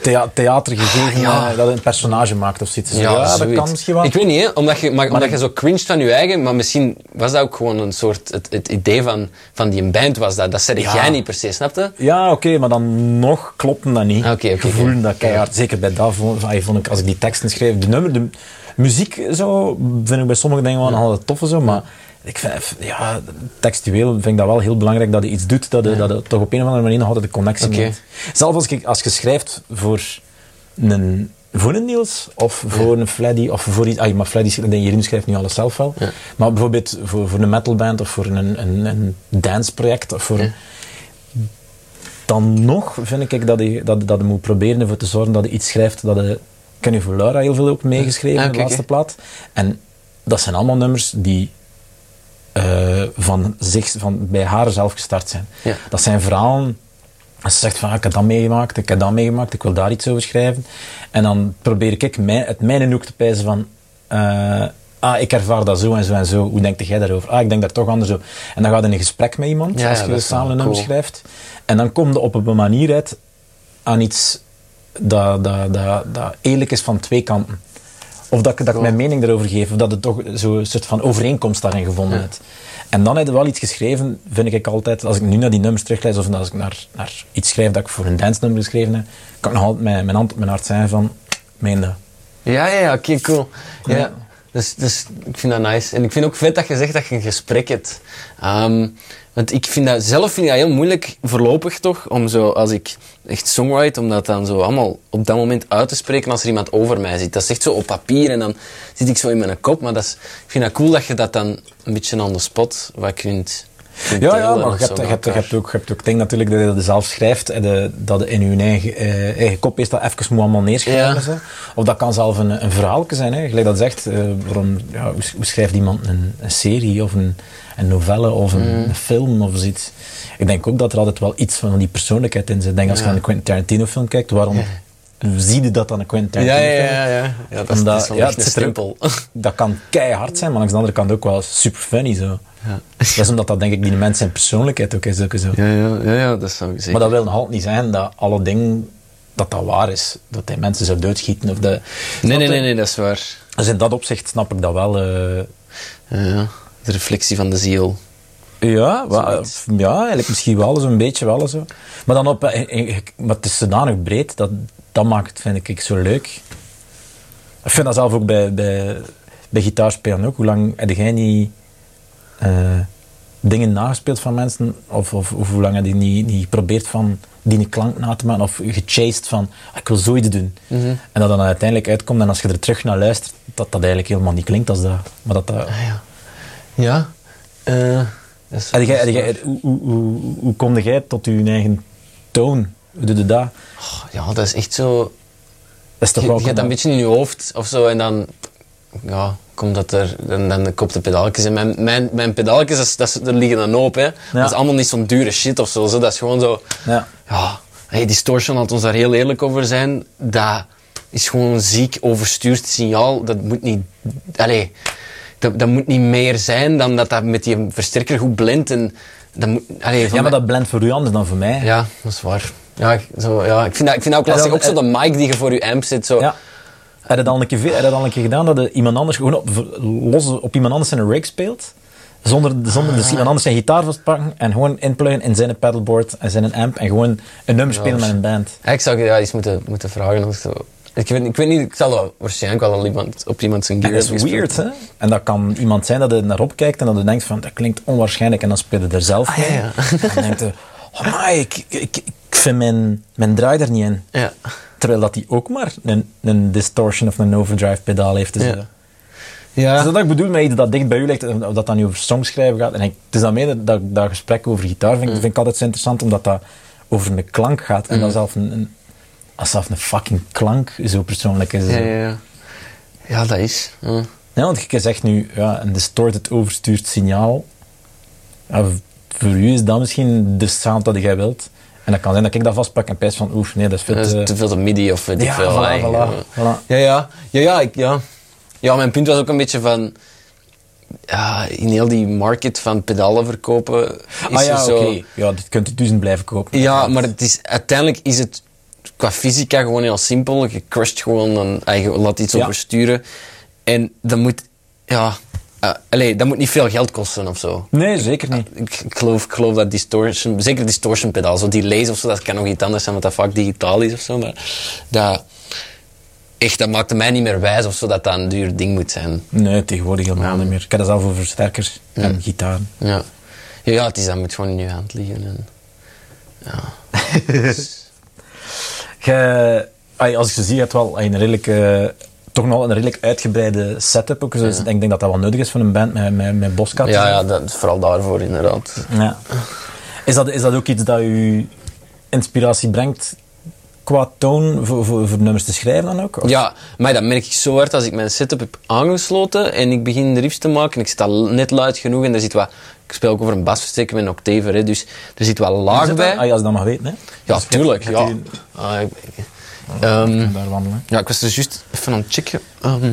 thea theater gegeven, ja. eh, dat een personage maakt of zoiets. Ja, dat zoiets. kan misschien wel. Ik weet niet, hè, omdat, je, maar, omdat ik- je zo cringe van je eigen, maar misschien was dat ook gewoon een soort. Het, het idee van, van die band was dat. Dat zei Ja. jij niet per se, snapte? Ja, oké, maar dan nog klopte dat niet. Ah, Gevoelde oké. dat keihard. Zeker bij dat vond, ah, vond ik, als ik die teksten schreef, de nummer, de muziek zo, vind ik bij sommige dingen wel nog altijd tof en zo, maar ik vind, ja, textueel vind ik dat wel heel belangrijk dat je iets doet, dat je, dat je toch op een of andere manier nog altijd de connectie Oké. maakt. Zelfs als, ik, als je schrijft voor een, voor een Niels, of voor een Fleddy, of voor iets, ah, maar Fleddy, schrijft- Jeroen schrijft nu alles zelf wel, Ja. maar bijvoorbeeld voor, voor een metalband, of voor een, een, een danceproject, of voor... Ja. Dan nog vind ik dat je, dat, dat je moet proberen ervoor te zorgen dat je iets schrijft dat je... Ik heb nu voor Laura heel veel ook meegeschreven, Ja, de oké, laatste plaat. En dat zijn allemaal nummers die eh, van zich, van, bij haar zelf gestart zijn. Ja. Dat zijn verhalen... Als ze zegt van, ah, ik heb dat meegemaakt, ik heb dat meegemaakt, ik wil daar iets over schrijven. En dan probeer ik mij, het mijne hoek te pijzen van... eh, ah, ik ervaar dat zo en zo en zo. Hoe denk jij daarover? Ah, ik denk daar toch anders over. En dan gaat je in een gesprek met iemand, Ja, als je samen een nummer cool. schrijft. En dan kom je op een manier uit aan iets dat, dat, dat, dat eerlijk is van twee kanten. Of dat, ik- dat ik mijn mening erover geef, of dat het toch zo'n soort van overeenkomst daarin gevonden Ja. hebt. En dan heb je wel iets geschreven, vind ik altijd, als ik nu naar die nummers teruglees, of als ik naar, naar iets schrijf dat ik voor een dance nummer geschreven heb, kan ik nog altijd mijn, mijn hand op mijn hart zijn van, meen dat. Ja, ja, ja, oké, cool. Ja. Ja. Dus, dus ik vind dat nice. En ik vind ook vet dat je zegt dat je een gesprek hebt. Ehm, want ik vind dat zelf vind ik dat heel moeilijk, voorlopig toch, om zo, als ik echt songwrite, om dat dan zo allemaal op dat moment uit te spreken als er iemand over mij zit. Dat is echt zo op papier en dan zit ik zo in mijn kop. Maar dat is, ik vind dat cool dat je dat dan een beetje on the spot wat kunt Ja, ja, delen maar je hebt, je, met hebt, je, elkaar. hebt ook, je hebt ook ding natuurlijk dat je dat zelf schrijft en de, dat je in je eigen, eh, eigen kop is dat even moet allemaal neerschrijven. Ja. Of dat kan zelf een, een verhaaltje zijn. Hè. Gelijk dat zegt, eh, waarom, ja, hoe, schrijft iemand een, een serie of een, een novelle of een, Mm. een film of zoiets. Ik denk ook dat er altijd wel iets van die persoonlijkheid in zit. Ik denk als je Ja. naar een Quentin Tarantino film kijkt, waarom zie je dat dan een Quentin Ja, Tarantino ja, ja, ja. ja dat, is, Omdat- dat is wel ja, echt een ook- stempel. Dat kan keihard zijn, maar langs de andere kant ook wel super funny zo. Ja. Dat is omdat dat denk ik die mensen zijn persoonlijkheid ook is. Ook zo. Ja, ja, ja, ja, dat zou ik zeggen. Maar dat wil nog altijd niet zijn dat alle dingen, dat dat waar is. Dat hij mensen zou doodschieten of de... Nee, nee, nee, nee, dat is waar. Dus in dat opzicht snap ik dat wel. Ja, ja. De reflectie van de ziel. Ja, ja, eigenlijk misschien wel zo'n beetje wel zo. Maar dan op, eh, eh, maar het is zodanig breed, dat, dat maakt het, vind ik, zo leuk. Ik vind dat zelf ook bij, bij, bij gitaarspelen ook. Hoe lang heb jij niet eh, dingen nagespeeld van mensen? Of, of, of hoe lang heb je niet, niet geprobeerd van die een klank na te maken? Of gechased van, ah, ik wil zoiets doen. Mhm. En dat dan uiteindelijk uitkomt en als je er terug naar luistert, dat dat eigenlijk helemaal niet klinkt als dat. Maar dat dat... Ah, ja. Ja. eh, jij- jij- hoe, hoe, hoe, hoe komde jij tot je eigen toon? Hoe doe je dat? Oh, ja, dat is echt zo... Dat is toch Je, je hebt dat een beetje in je hoofd of zo en dan... Ja, komt dat er... Dan, dan koopt de pedaaltjes. En mijn, mijn, mijn pedaaltjes, dat, dat, er liggen dan op, hè. Dat is allemaal niet zo'n dure shit of zo. zo. Dat is gewoon zo... Ja. Ja, hey, Distortion, laat ons daar heel eerlijk over zijn. Dat is gewoon een ziek overstuurd signaal. Dat moet niet... Allee, dat, dat moet niet meer zijn dan dat dat met die versterker goed blendt. En dat moet, allee, ja, maar dat blendt voor u anders dan voor mij. Ja, dat is waar. Ja, ik- zo, ja, ik, vind dat, ik vind dat ook lastig. ook zo de mic die je voor je amp zit. Zo. Ja. Heb je dat al een keer, heb je dat al een keer gedaan dat iemand anders gewoon op, los op iemand anders zijn rig speelt? Zonder, zonder dus iemand anders zijn gitaar vastpakken en gewoon inpluggen in zijn pedalboard en zijn amp en gewoon een nummer spelen met een band. Ja, ik zou ja, iets moeten, moeten vragen. Of zo. Ik, weet, ik weet niet, ik zal wel waarschijnlijk wel iemand, op iemand zijn gear dat is weird, hè? En dat kan iemand zijn dat je naar opkijkt en dat je denkt van, dat klinkt onwaarschijnlijk en dan speel je er zelf Ah, mee. ja, ja. En dan denkt je, oh my, ik, ik, ik vind mijn, mijn draai er niet in. Ja. Terwijl dat die ook maar een, een distortion of een overdrive pedaal heeft. Dus, Ja. eh, Ja. Dus dat ik bedoel met iets dat dicht bij u ligt, of dat dan niet over songschrijven gaat. En ik, het is dan meer dat, dat, dat gesprek over gitaar vind, ik- vind ik altijd zo interessant, omdat dat over een klank gaat. En dat zelf een, een, als zelf een fucking klank zo persoonlijk is. Ja, ja, ja. dat is. Ja. Ja, want je zegt nu, ja, een distorted overstuurd signaal. Ja, voor u is dat misschien de sound dat jij wilt. En dat kan zijn dat ik dat vastpak en pijs van, oef, nee, dat is veel te... te veel te midi of Ja, veel. voilà, voilà, voilà. Ja, ja. Ja, ja, ik, ja. Ja, mijn punt was ook een beetje van... Ja, in heel die market van pedalen verkopen is ah ja, oké. zo... Ja, dit kunt u duizend blijven kopen. Ja, maar het is, uiteindelijk is het qua fysica gewoon heel simpel. Je crusht gewoon, dan, ah, je laat iets Ja. oversturen. En dat moet... Ja... eh, allee, dat moet niet veel geld kosten of zo. Nee, zeker niet. Ik, ik geloof, ik geloof dat distortion, zeker distortion pedaal, zo die laser of zo, dat kan nog iets anders zijn, want dat vaak digitaal is of zo, maar dat, echt, dat maakte mij niet meer wijs of zo dat dat een duur ding moet zijn. Nee, tegenwoordig helemaal niet meer. Ik heb dat zelf over versterkers en gitaren. Ja. Ja, ja, het is, dat moet gewoon in je hand liggen. En, ja. Als ik ze zie, heb je wel een redelijk, eh, toch nog een redelijk uitgebreide setup. Ook. Dus Ik denk, dat dat wel nodig is voor een band met, met, met Boscat. ja, ja, dat vooral daarvoor inderdaad. Ja. Is, dat, is dat ook iets dat u inspiratie brengt qua toon voor, voor, voor nummers te schrijven dan ook? Of- Ja, maar dat merk ik zo hard als ik mijn setup heb aangesloten en ik begin de riffs te maken. Ik zit al net luid genoeg en er zit wat... Ik speel ook over een basversterker met een octaver, hè, dus er zit wat Is laag bij. Ah, als je dat mag weten. Hè? Ja, Dus tuurlijk. gaat Ja. Ah, ik- ehm, daar wandelen. ja, ik was er juist even aan het checken. Ehm,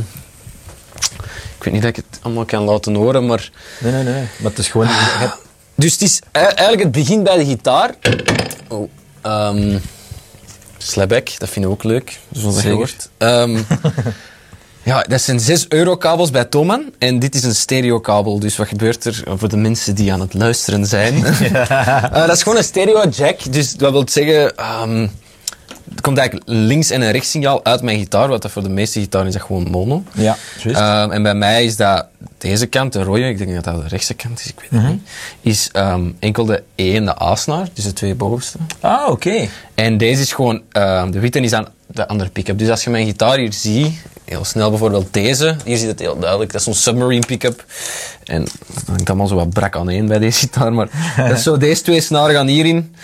ik weet niet dat ik het allemaal kan laten horen, maar... Nee, nee, nee. Maar het is gewoon... hebt- Dus het is eigenlijk het begin bij de gitaar. Oh, ehm slapback, dat vind ik ook leuk. Zoals dat je hoort. Ja, dat zijn 6 euro kabels bij Thoman. En dit is een stereo kabel. Dus wat gebeurt er voor de mensen die aan het luisteren zijn? Eh, dat is gewoon een stereo jack. Dus dat wil zeggen... ehm, er komt eigenlijk links- en een rechtssignaal uit mijn gitaar. Wat dat voor de meeste gitaren is dat gewoon mono. Ja. Ehm, en bij mij is dat deze kant, de rode, ik denk dat dat de rechtse kant is, ik weet het niet, is ehm, enkel de E en de A-snaar, dus de twee bovenste. ah, oké. En deze is gewoon, ehm, de witte is aan de andere pick-up. Dus als je mijn gitaar hier ziet, heel snel bijvoorbeeld deze, hier ziet het heel duidelijk, dat is zo'n submarine pick-up. En dat hangt allemaal zo wat brak aan één bij deze gitaar, maar dat is zo, deze twee snaren gaan hierin.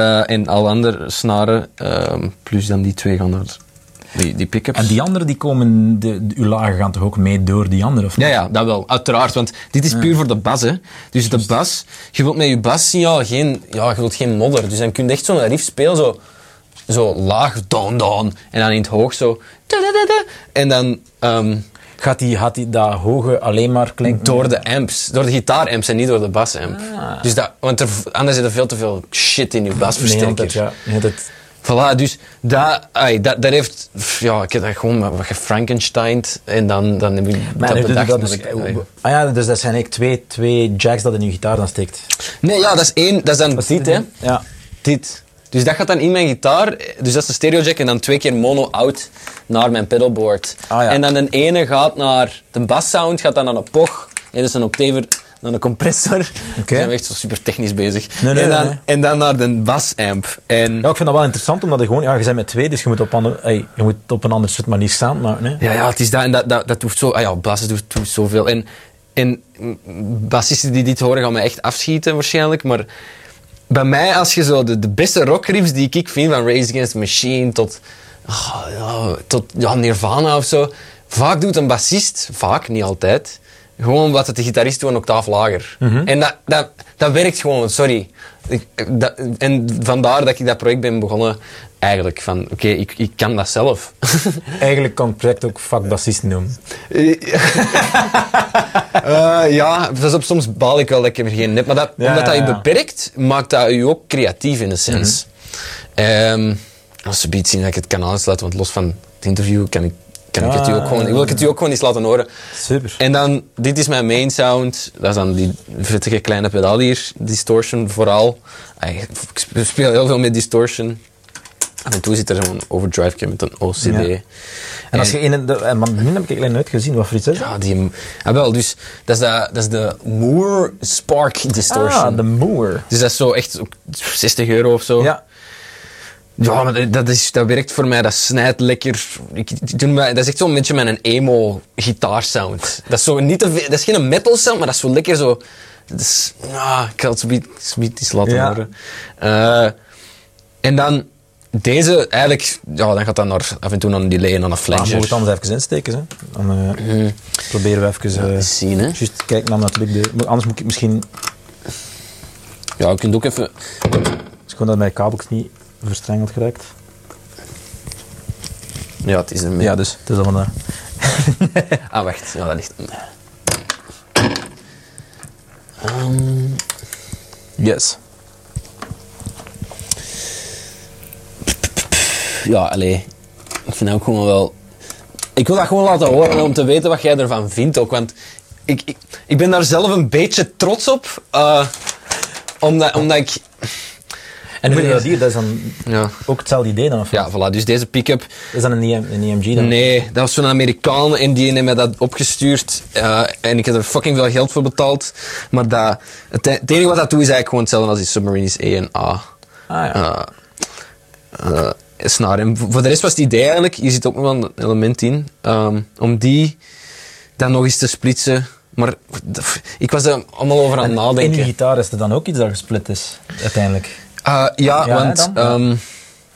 Eh, en alle andere snaren, ehm, plus dan die twee gaan naar die, die pick-ups. En die anderen, die komen, de, de, uw lagen gaan toch ook mee door die andere? Of Ja, ja, dat wel, uiteraard. Want dit is puur voor de bas, hè. Dus de bas, je wilt met je bassignaal geen, ja, je wilt geen modder. Dus dan kun je echt zo'n riff spelen, zo, zo laag, down, down. En dan in het hoog zo, da-da-da-da. En dan ehm, Gaat die, gaat die dat hoge alleen maar klinken? door de amps, door de gitaaramps en niet door de basamp. Dus dat, want er, anders zit er veel te veel shit in je Nee, basversterker. altijd, ja. Nee, altijd. Voilà, dus dat, ai, dat, dat heeft, ja, ik heb dat gewoon wat gefrankensteined en dan, dan heb ik Maar dat nee, bedacht. dat dat is, ik- ah ja, dus dat zijn eigenlijk twee, twee jacks dat in uw gitaar dan steekt. Nee, ja, dat is één. Dat is dan is dit, dit, hè. Ja. Dit. Dus dat gaat dan in mijn gitaar. Dus dat is de stereo jack en dan twee keer mono-out naar mijn pedalboard. Ah, ja. En dan de ene gaat naar de basssound, gaat dan naar een POG. En dus een octaver, dan een compressor. We zijn echt zo super technisch bezig. Nee, nee, en, dan, nee. en dan naar de basamp. En ja, ik vind dat wel interessant, omdat je gewoon, ja, je bent met twee, dus je moet op, ander, ey, je moet op een ander soort manier staan. Maar, nee. Ja, ja, het is dat. En dat, dat, dat hoeft zo... Ah ja, bassen doet, doet zoveel. En, en mm, bassisten die dit horen gaan me echt afschieten waarschijnlijk. Maar bij mij, als je zo de, beste rockriffs die ik vind, van Race Against the Machine tot, ah, ja, tot ja, Nirvana of zo, vaak doet een bassist, vaak, niet altijd, gewoon wat de gitarist doet een octaaf lager. En dat, dat, dat werkt gewoon, sorry. Ik, dat, en vandaar dat ik dat project ben begonnen, eigenlijk, van oké, ik, ik kan dat zelf. Eigenlijk kan het project ook vakbassist noemen. Eh, ja, dus op, soms baal ik wel dat ik er geen heb. Maar dat, Ja, omdat dat je ja, beperkt, maakt dat je ook creatief in een sens. Ehm, als ze biedt zien dat ik het kan aansluiten, want los van het interview kan ik, kan ik het u ook gewoon, wil ik het u ook gewoon eens laten horen. Super. En dan, dit is mijn main sound. Dat is dan die vettige kleine pedaal hier. Distortion vooral. Ik sp- speel heel veel met distortion. Af en toe zit er zo'n overdrive met een OCD. Ja. En als je een, de, en man, nu heb ik alleen nooit gezien, wat voor iets is? Ja, die... Ah, wel, dus dat is, dat, dat is de Moore Spark Distortion. Ah, de Moor. Dus dat is zo echt ook 60 euro of zo. Ja. Ja, maar dat, is, dat werkt voor mij, dat snijdt lekker. Ik, doe dat is echt zo'n beetje mijn emo gitaarsound. Dat is, zo niet te dat is geen metal sound, maar dat is zo lekker zo. Dat is, ah, ik ga het iets laten Ja. horen. Eh, en dan deze, eigenlijk, ja, dan gaat dat naar, af en toe naar een delay en dan een Maar flanger. moet het anders even insteken, hè? Dan eh, proberen we even... eh eens zien, hè. Juist kijken naar natuurlijk de... Anders moet ik misschien... Ja, je kunt ook even gewoon dat mijn kabels niet verstrengeld geraakt. Ja, het is een Ja, dus het is allemaal... eh, Ah, wacht. Ja, dat ligt... Ehm, Yes. ja, allee. Ik vind dat ook gewoon wel... Ik wil dat gewoon laten horen om te weten wat jij ervan vindt ook. Want ik, ik, ik ben daar zelf een beetje trots op. eh, omdat, omdat ik... En hoe ben- dat hier, dat is dan Ja, ook hetzelfde idee dan? Of ja voilà. Dus deze pick-up... Is dat een, EM, een EMG dan? Nee, dat was zo'n Amerikaan en die heeft mij dat opgestuurd. eh, en ik heb er fucking veel geld voor betaald. Maar dat, het, het enige wat dat doet is eigenlijk gewoon hetzelfde als die Submarines E en A. Ah ja. eh eh, snaar. En voor de rest was het idee eigenlijk, hier zit ook nog wel een element in, ehm, om die dan nog eens te splitsen. Maar ik was er allemaal over aan het In nadenken. die gitaar is er dan ook iets dat gesplit is, uiteindelijk. Eh, ja, Ja, want ehm,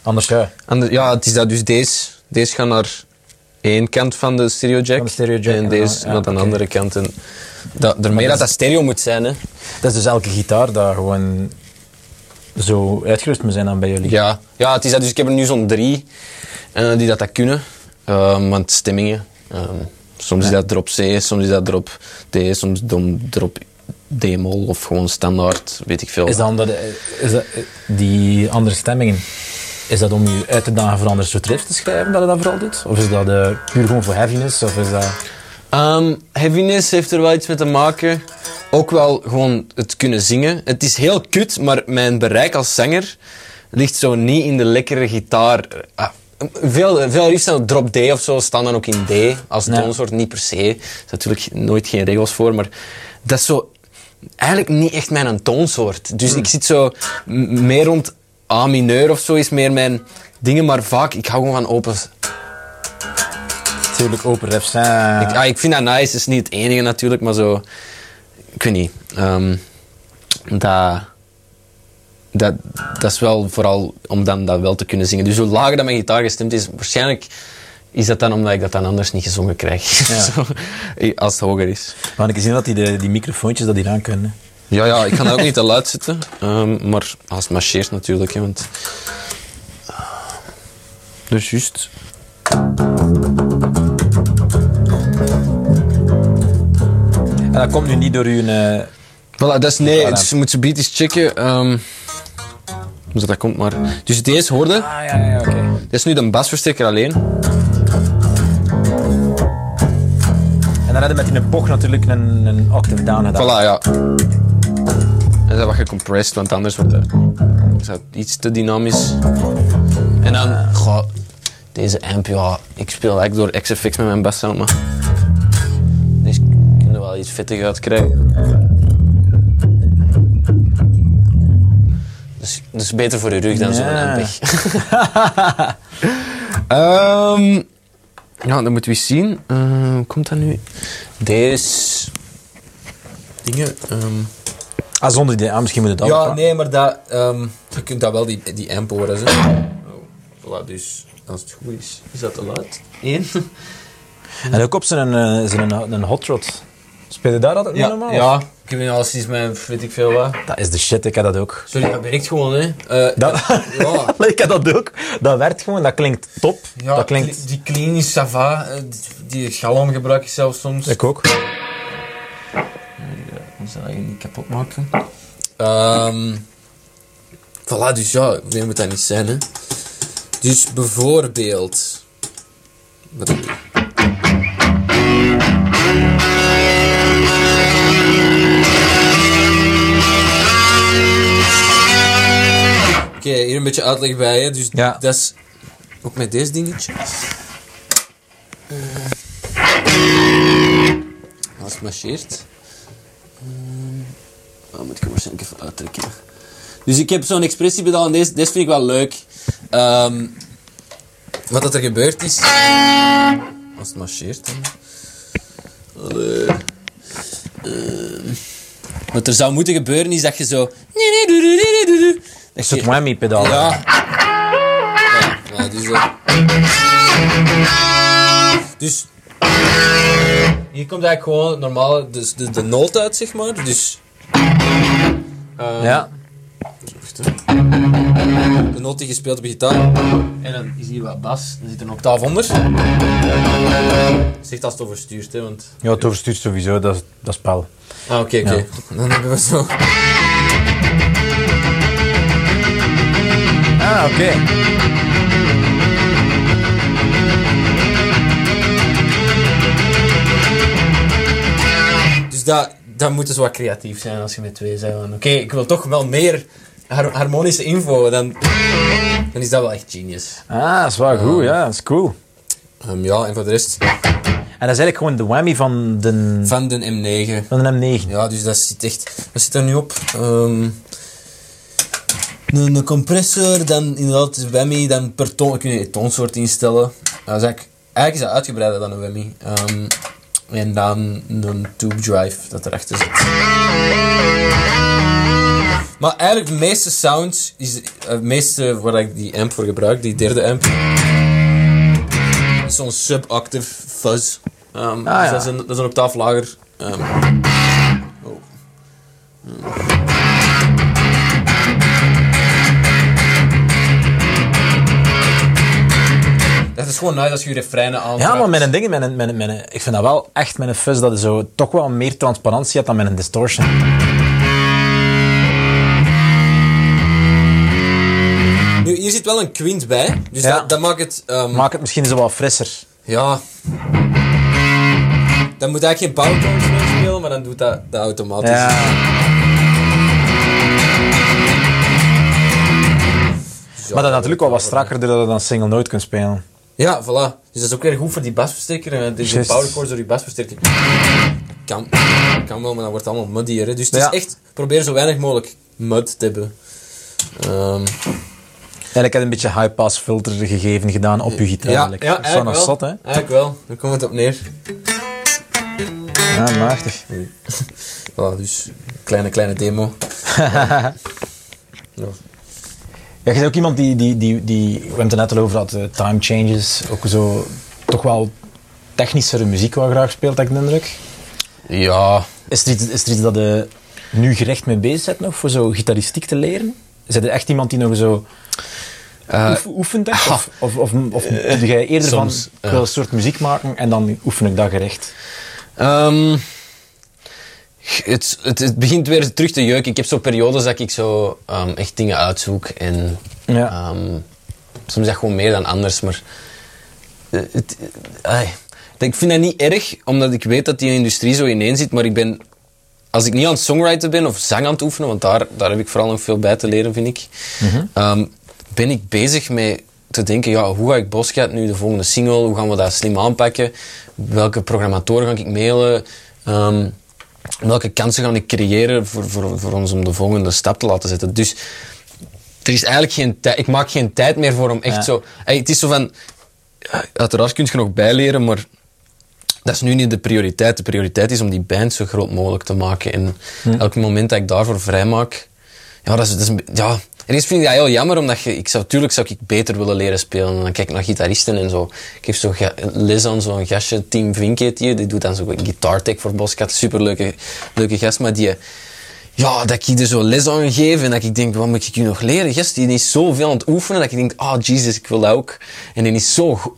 Anders ja. ander- ja, het is dat dus deze, deze gaat naar één kant van de stereo jack, Van de stereo jack en en deze naar de andere kant. En dat, daarmee dat dat stereo moet zijn, hè. Dat is dus elke gitaar daar gewoon zo uitgerust moet zijn dan bij jullie. Ja, ja het is dat. Dus ik heb er nu zo'n drie eh, die dat, dat kunnen. Ehm, want stemmingen. ehm, soms is dat drop C, soms is dat drop D, soms drop D-mol of gewoon standaard, weet ik veel. Is, dat is dat, die andere stemmingen, is dat om je uit te dagen voor andere soort riffs te schrijven dat je dat vooral doet? Of is dat eh, puur gewoon voor heaviness? Of is dat... Ehm, heaviness heeft er wel iets mee te maken. Ook wel gewoon het kunnen zingen. Het is heel kut, maar mijn bereik als zanger ligt zo niet in de lekkere gitaar. Ah, veel, veel riffs zijn op drop D of zo, staan dan ook in D als toonsoort. Niet per se. Er zijn natuurlijk nooit geen regels voor, maar dat is zo eigenlijk niet echt mijn toonsoort. Dus ik zit zo meer rond A mineur of zo is meer mijn dingen, maar vaak, ik hou gewoon van open, Natuurlijk open hè. ik, ah, ik vind dat nice. Is niet het enige natuurlijk, maar zo... Ik weet niet. ehm, dat, dat, dat is wel vooral om dan dat wel te kunnen zingen. Dus hoe lager dat mijn gitaar gestemd is, waarschijnlijk is dat dan omdat ik dat dan anders niet gezongen krijg. Ja. Zo, als het hoger is. Maar ik zie dat die, de, die microfoontjes dat die aan kunnen. Ja, ja, ik kan dat ook niet te luid zitten. ehm, maar als het marcheert natuurlijk. Hè, want... Dus juist. En dat komt nu niet door uw... eh, Voilà, dat is nee. Dus je moet ze beet eens checken. ehm hoe dat, dat komt maar. Dus deze hoorde. Ah, ja, ja, oké. Dit is nu de basversterker alleen. En dan hadden we met die poch natuurlijk een, een octave down gedaan. Voilà, ja. En dat wat gecompressed, want anders wordt het, is dat iets te dynamisch. En dan, goh, deze amp, ja, ik speel eigenlijk door XFX met mijn bassound, maar deze kun je wel iets vettig uit krijgen. Dus, dus beter voor je rug dan zo'n Ja. amp. Ehm ja, dan moeten we eens zien. Eh, hoe komt dat nu? Deze dingen. ehm, Ah, zonder die... Ah, misschien moet het ook. ja, nee, maar dat, ehm, je kunt dat wel die, die amp horen. Zo. Oh, voilà, dus als het goed is, is dat te luid? Eén. En ook op zijn, eh, zijn een, een hot rod. Speel je daar altijd mee normaal? ja. Ik heb nu al sinds mijn weet ik veel wat. Dat is de shit, ik heb dat ook. Sorry, dat werkt gewoon, hè. Eh, Dat, ja. ik heb dat ook. Dat werkt gewoon, dat klinkt top. Ja, dat klinkt... kli- die is sava. eh, die- galon gebruik ik zelf soms. Ik ook. Ik zal je niet kapot maken. Ehm voilà, dus ja, meer moet dat niet zijn, hè. Dus bijvoorbeeld... Wat Oké, hier een beetje uitleg bij, hè. Dus Ja. dat is... Ook met deze dingetje. Eh. als het marcheert... Oh, moet ik hem waarschijnlijk even uittrekken. Dus ik heb zo'n expressiepedaal en deze, deze vind ik wel leuk. Ehm, wat dat er gebeurd is... Als het marcheert dan... Allee. Ehm, wat er zou moeten gebeuren is dat je zo... Een Dat soort je, whammy-pedaal. ja. Ja, ja, dus... Dus... Hier komt eigenlijk gewoon normaal de, de, de noot uit, zeg maar. Dus... ehm, Ja. De noot die gespeeld op de gitaar. En dan is hier wat bas. Dan zit er een octaaf onder. Zeg dat het overstuurt, hè, want... Ja, het overstuurt sowieso, dat is, dat is spel. Ah, oké, oké. Dan hebben we zo... Ah, oké. Dus dat, dat moet dus wat creatief zijn als je met twee bent. van, Oké, ik wil toch wel meer har- harmonische info. Dan, dan is dat wel echt genius. Ah, dat is wel goed, ja, dat is cool. Ehm, ja, en voor de rest... En dat is eigenlijk gewoon de whammy van de, Van de M9. van de M9. Ja, dus dat zit echt... Wat zit er nu op? Ehm, een, een compressor, dan inderdaad de whammy, dan per toon... Kun je je toonsoort instellen. Dat is eigenlijk, eigenlijk is dat uitgebreider dan een whammy. Ehm, en dan een tube drive dat erachter zit. Maar eigenlijk de meeste sounds, is, eh, het meeste waar ik die amp voor gebruik, die derde amp, is zo'n sub-octave fuzz. Ehm, dus ja. dat, is een, dat is een octaaf lager. Ehm, oh. Dat is gewoon nice als je je refreinen aanvraagt. Ja, maar met een ding, met een, met een, met een- ik vind dat wel echt met een fuzz dat je zo toch wel meer transparantie hebt dan met een distortion. Nu, hier zit wel een quint bij, dus Ja. dat, dat maakt het... ehm, Maakt het misschien zo wat frisser. Ja. Dan moet eigenlijk geen powertones meer spelen, maar dan doet dat, dat automatisch. Ja. Maar dat is natuurlijk wel wat strakker doordat je dan single note kunt spelen. Ja, voilà. Dus dat is ook weer goed voor die basversterker. En de Juist. power chords door die basversterker. Kan, kan wel, maar dan wordt allemaal muddier. hè. Dus het Ja. is echt, probeer zo weinig mogelijk mud te hebben. Ehm, Eigenlijk heb je een beetje high-pass filter gegeven gedaan op je gitaar. ja, ja, dat eigenlijk wel. zot, hè? Eigenlijk wel. Daar komt het op neer. Ja, machtig. Voilà, dus kleine, kleine demo. ja. Ja, je bent ook iemand die, die, die, die we hebben het net al over gehad, eh, time changes, ook zo toch wel technischere muziek wel graag speelt, heb ik de indruk. ja, Is er iets, is er iets dat je nu gerecht mee bezig bent nog, voor zo gitaristiek te leren? Is er echt iemand die nog zo oef- oefent? echt? Of, of, of, of doe jij eerder soms, van, ik wil een soort muziek maken en dan oefen ik dat gerecht? Ehm, het, het, het begint weer terug te jeuken. Ik heb zo periodes dat ik zo ehm, echt dingen uitzoek. En Ja. ehm, soms is dat gewoon meer dan anders. Maar eh, het, ai, ik vind dat niet erg, omdat ik weet dat die industrie zo ineen zit. Maar ik ben, als ik niet aan het songwriten ben of zang aan het oefenen, want daar, daar heb ik vooral nog veel bij te leren, vind ik. ehm, ben ik bezig met te denken, ja, hoe ga ik Boscat nu de volgende single, hoe gaan we dat slim aanpakken? Welke programmatoren ga ik mailen? Welke kansen ga ik creëren voor, voor, voor ons om de volgende stap te laten zetten? Dus er is eigenlijk geen tijd, ik maak geen tijd meer voor om echt Ja. zo... Het is zo van, ja, uiteraard kun je nog bijleren, maar dat is nu niet de prioriteit. De prioriteit is om die band zo groot mogelijk te maken. En elk moment dat ik daarvoor vrijmaak, ja, dat is, dat is ja, ergens vind ik dat heel jammer, omdat je, ik zou, natuurlijk zou ik beter willen leren spelen. En dan kijk ik naar gitaristen en zo. Ik geef zo les aan zo'n gastje, Team Vink heet die, die doet dan zo guitar tech voor Boscat. Superleuke leuke gast, maar die, ja, dat ik er zo les aan geef en dat ik denk, wat moet ik je nog leren? Gast, die is zoveel aan het oefenen dat ik denk, ah, Jesus, ik wil dat ook. En die is zo goed,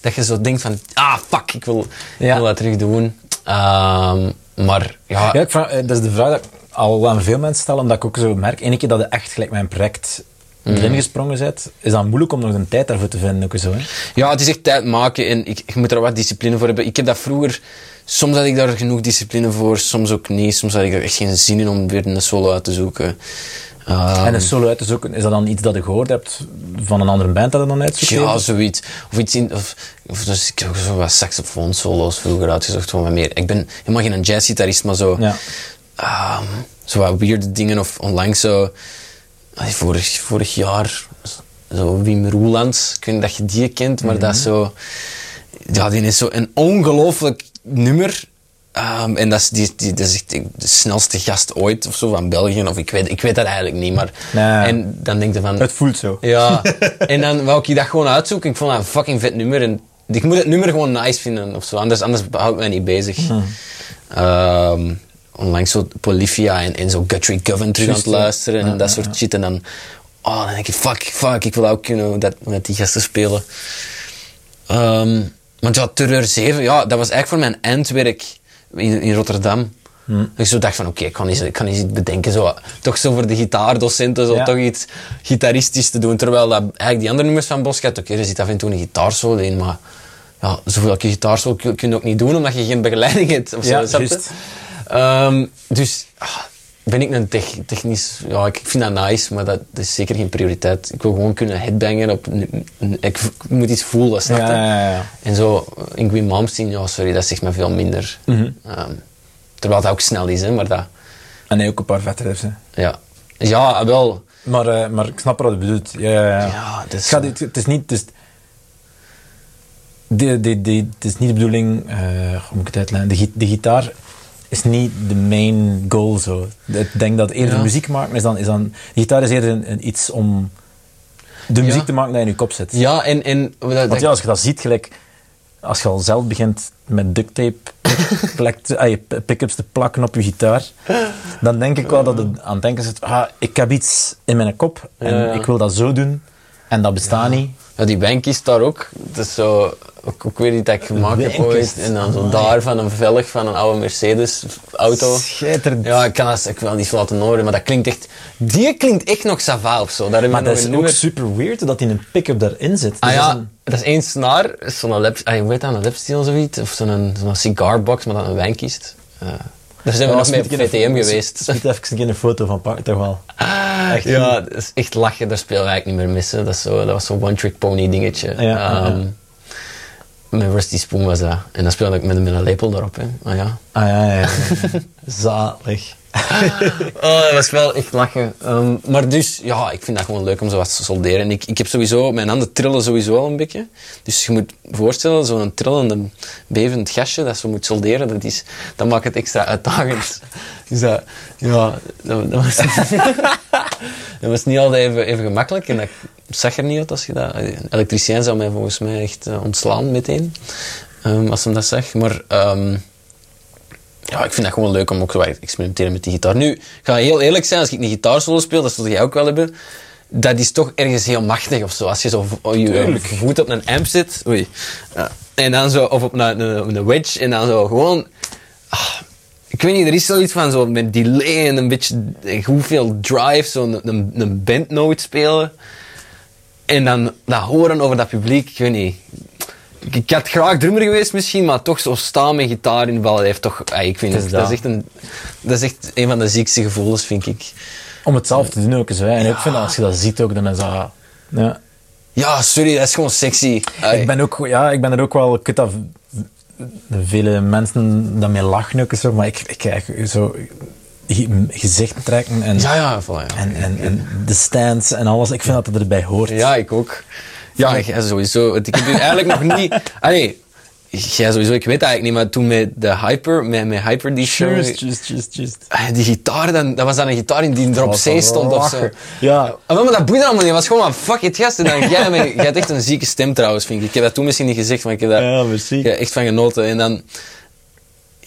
dat je zo denkt van, ah, fuck, ik wil, ik wil dat terug doen. Ehm, maar, ja, Ja, ik vraag, eh, dat is de vraag dat al aan veel mensen stel, omdat ik ook zo merk, ene keer dat je echt gelijk mijn project erin gesprongen bent, is dat moeilijk om nog een tijd daarvoor te vinden. Ook zo, hè? Ja, het is echt tijd maken en ik, je moet er wat discipline voor hebben. Ik heb dat vroeger, soms had ik daar genoeg discipline voor, soms ook niet. Soms had ik er echt geen zin in om weer een solo uit te zoeken. Ehm, En een solo uit te zoeken, is dat dan iets dat je gehoord hebt van een andere band dat je dan uitzoekt? ja, zoiets. Of iets in, of, of dus ik heb ook zo wat saxofoon solo's vroeger uitgezocht, gewoon wat meer. Ik ben helemaal geen jazzgitarist, maar zo, Ja. Ehm, zo wat weirde dingen of onlangs zo, vorig, vorig jaar, zo Wim Roelands, ik weet niet dat je die kent, maar dat is zo, ja, die is zo een ongelooflijk nummer. Ehm, en dat is, die, die, dat is echt de snelste gast ooit of zo van België. Of ik weet, ik weet dat eigenlijk niet. Maar, Nee. En dan denk je van. Het voelt zo. Ja, en dan wou ik dat gewoon uitzoeken. Ik vond dat een fucking vet nummer. En ik moet het nummer gewoon nice vinden of zo. Anders, anders hou ik mij niet bezig. Ehm, onlangs zo Polyphia en, en zo Guthrie Govan terug aan het luisteren en dat soort shit. En dan, oh, dan denk ik, fuck, fuck, ik wil ook kunnen dat, met die gasten spelen. Ehm, want ja, Terreur 7, ja, dat was eigenlijk voor mijn eindwerk in, in Rotterdam. Hmm. Dus ik zo dacht van, oké, ik kan ik kan eens iets bedenken. Zo, toch zo voor de gitaardocenten, zo Ja. toch iets gitaristisch te doen. Terwijl dat, eigenlijk die andere nummers van Boscat, oké, er zit af en toe een gitaarsolo in, maar ja, zoveel gitaarsolo kun, kun je ook niet doen, omdat je geen begeleiding hebt. Of zo, Ja, Ehm, dus ah, ben ik een tech- technisch... Ja, ik vind dat nice, maar dat, dat is zeker geen prioriteit. Ik wil gewoon kunnen headbangen op... ik, moet iets voelen, snap je? Ja, ja, ja. En zo, in Green Malmsteen, ja, sorry, dat zegt me veel minder. Mhm. Ehm, terwijl dat ook snel is, hè, maar dat... En hij ook een paar vette riffs, hè. Ja, ja wel... Maar, eh, maar ik snap wat je bedoelt. Ja, ja, ja. Is het, is niet... Het is, de, de, de, het is niet de bedoeling... eh, hoe moet ik het uitleggen? De gitaar is niet de main goal, zo. Ik denk dat eerder Ja. muziek maken is dan... Is dan gitaar is eerder een, een iets om de muziek Ja. te maken dat je in je kop zit. Ja, en... en dat, Want ja, als je dat ziet, gelijk... Als je al zelf begint met duct tape pick-ups te plakken op je gitaar, dan denk ik wel dat het aan het denken zit, ah, ik heb iets in mijn kop en ja. ik wil dat zo doen en dat bestaat niet. Ja, die bankjes daar ook. Dat is zo... Ook, ook weer iets dat ik gemaakt heb ooit. En dan zo daar van een velg van een oude Mercedes-auto. Schitterend. Ja, ik kan dat ik wil niet laten horen, maar dat klinkt echt... Die klinkt echt nog sava of zo. Daar Maar dat is ook nummer- super weird dat in een pick-up daarin zit. Ah Dus dat is ja, een- dat is één snaar, zo'n lap... Ah, hoe heet dat, een lapsteel of zoiets? Of zo'n zo'n cigarbox, maar dan een wijnkist. Eh, daar zijn we nog mee op ik VTM geweest. Moet even een foto van pakken, toch wel. Echt ja, dat is echt lachen, daar spelen we eigenlijk niet meer missen. Dat, is zo, dat was zo'n one-trick pony dingetje. Ja, ja, Ehm, Met Rusty Spoon was dat. En dan speelde ik met, met een lepel erop. Hè. Ah ja. Ah ja, ja, ja. Zalig. Oh, dat was wel echt lachen. Ehm, maar dus, ja, ik vind dat gewoon leuk om zo wat te solderen. En ik, ik heb sowieso, mijn handen trillen sowieso al een beetje. Dus je moet voorstellen, zo'n trillende, bevend gasje dat zo moet solderen, dat, is, dat maakt het extra uitdagend. Dus dat, ja, dat, dat was, dat was niet altijd even, even gemakkelijk. En dat zag er niet uit als je dat... Een elektricien zou mij volgens mij echt eh, ontslaan meteen, ehm, als hij dat zag. Maar... ehm, ja, ik vind dat gewoon leuk om ook zo te experimenteren met die gitaar. Nu, ik ga heel eerlijk zijn, als ik een gitaarsolo speel, dat zul jij ook wel hebben, dat is toch ergens heel machtig of zo. Als je zo je voet op een amp zit, oei, ja, en dan zo, of op een, een, een wedge, en dan zo gewoon... ah, ik weet niet, er is zoiets van zo met delay en een beetje eh, hoeveel drive, zo'n een, een bandnote spelen. En dan dat horen over dat publiek, ik weet niet. Ik, had graag drummer geweest misschien, maar toch zo staan met gitaar in de bal, dat heeft toch... ah, ik vind Het dat, is dat. echt een, dat is echt een van de ziekste gevoelens, vind ik. Om het zelf te doen ook eens. Hè. En ik vind dat als je dat ziet ook, dan is dat... Ja. Ja, sorry, dat is gewoon sexy. Ai. Ik ben, ook, ja, ik ben er ook wel... Ik weet dat v- vele mensen dat mee lachen ook zo, maar ik, ik krijg zo ge- gezicht trekken en, Ja, ja, voilà, ja. en, en, en de stands en alles. Ik vind dat het erbij hoort. Ja, ik ook. Ja, jij sowieso. Ik heb u eigenlijk nog niet... Allee, jij sowieso, ik weet eigenlijk niet, maar toen met de Hyper, met, met Hyper die show... Just, just, just, just. Ah, Die gitaar, dan, dat was dan een gitaar in die er op was zee wel stond of zo. Ja. Ah, maar dat boeide allemaal niet. Het was gewoon van, fuck it, gast. En dan, jij, jij hebt echt een zieke stem trouwens, vind ik. Ik heb dat toen misschien niet gezegd, maar ik heb daar Ja, heb echt van genoten. En dan...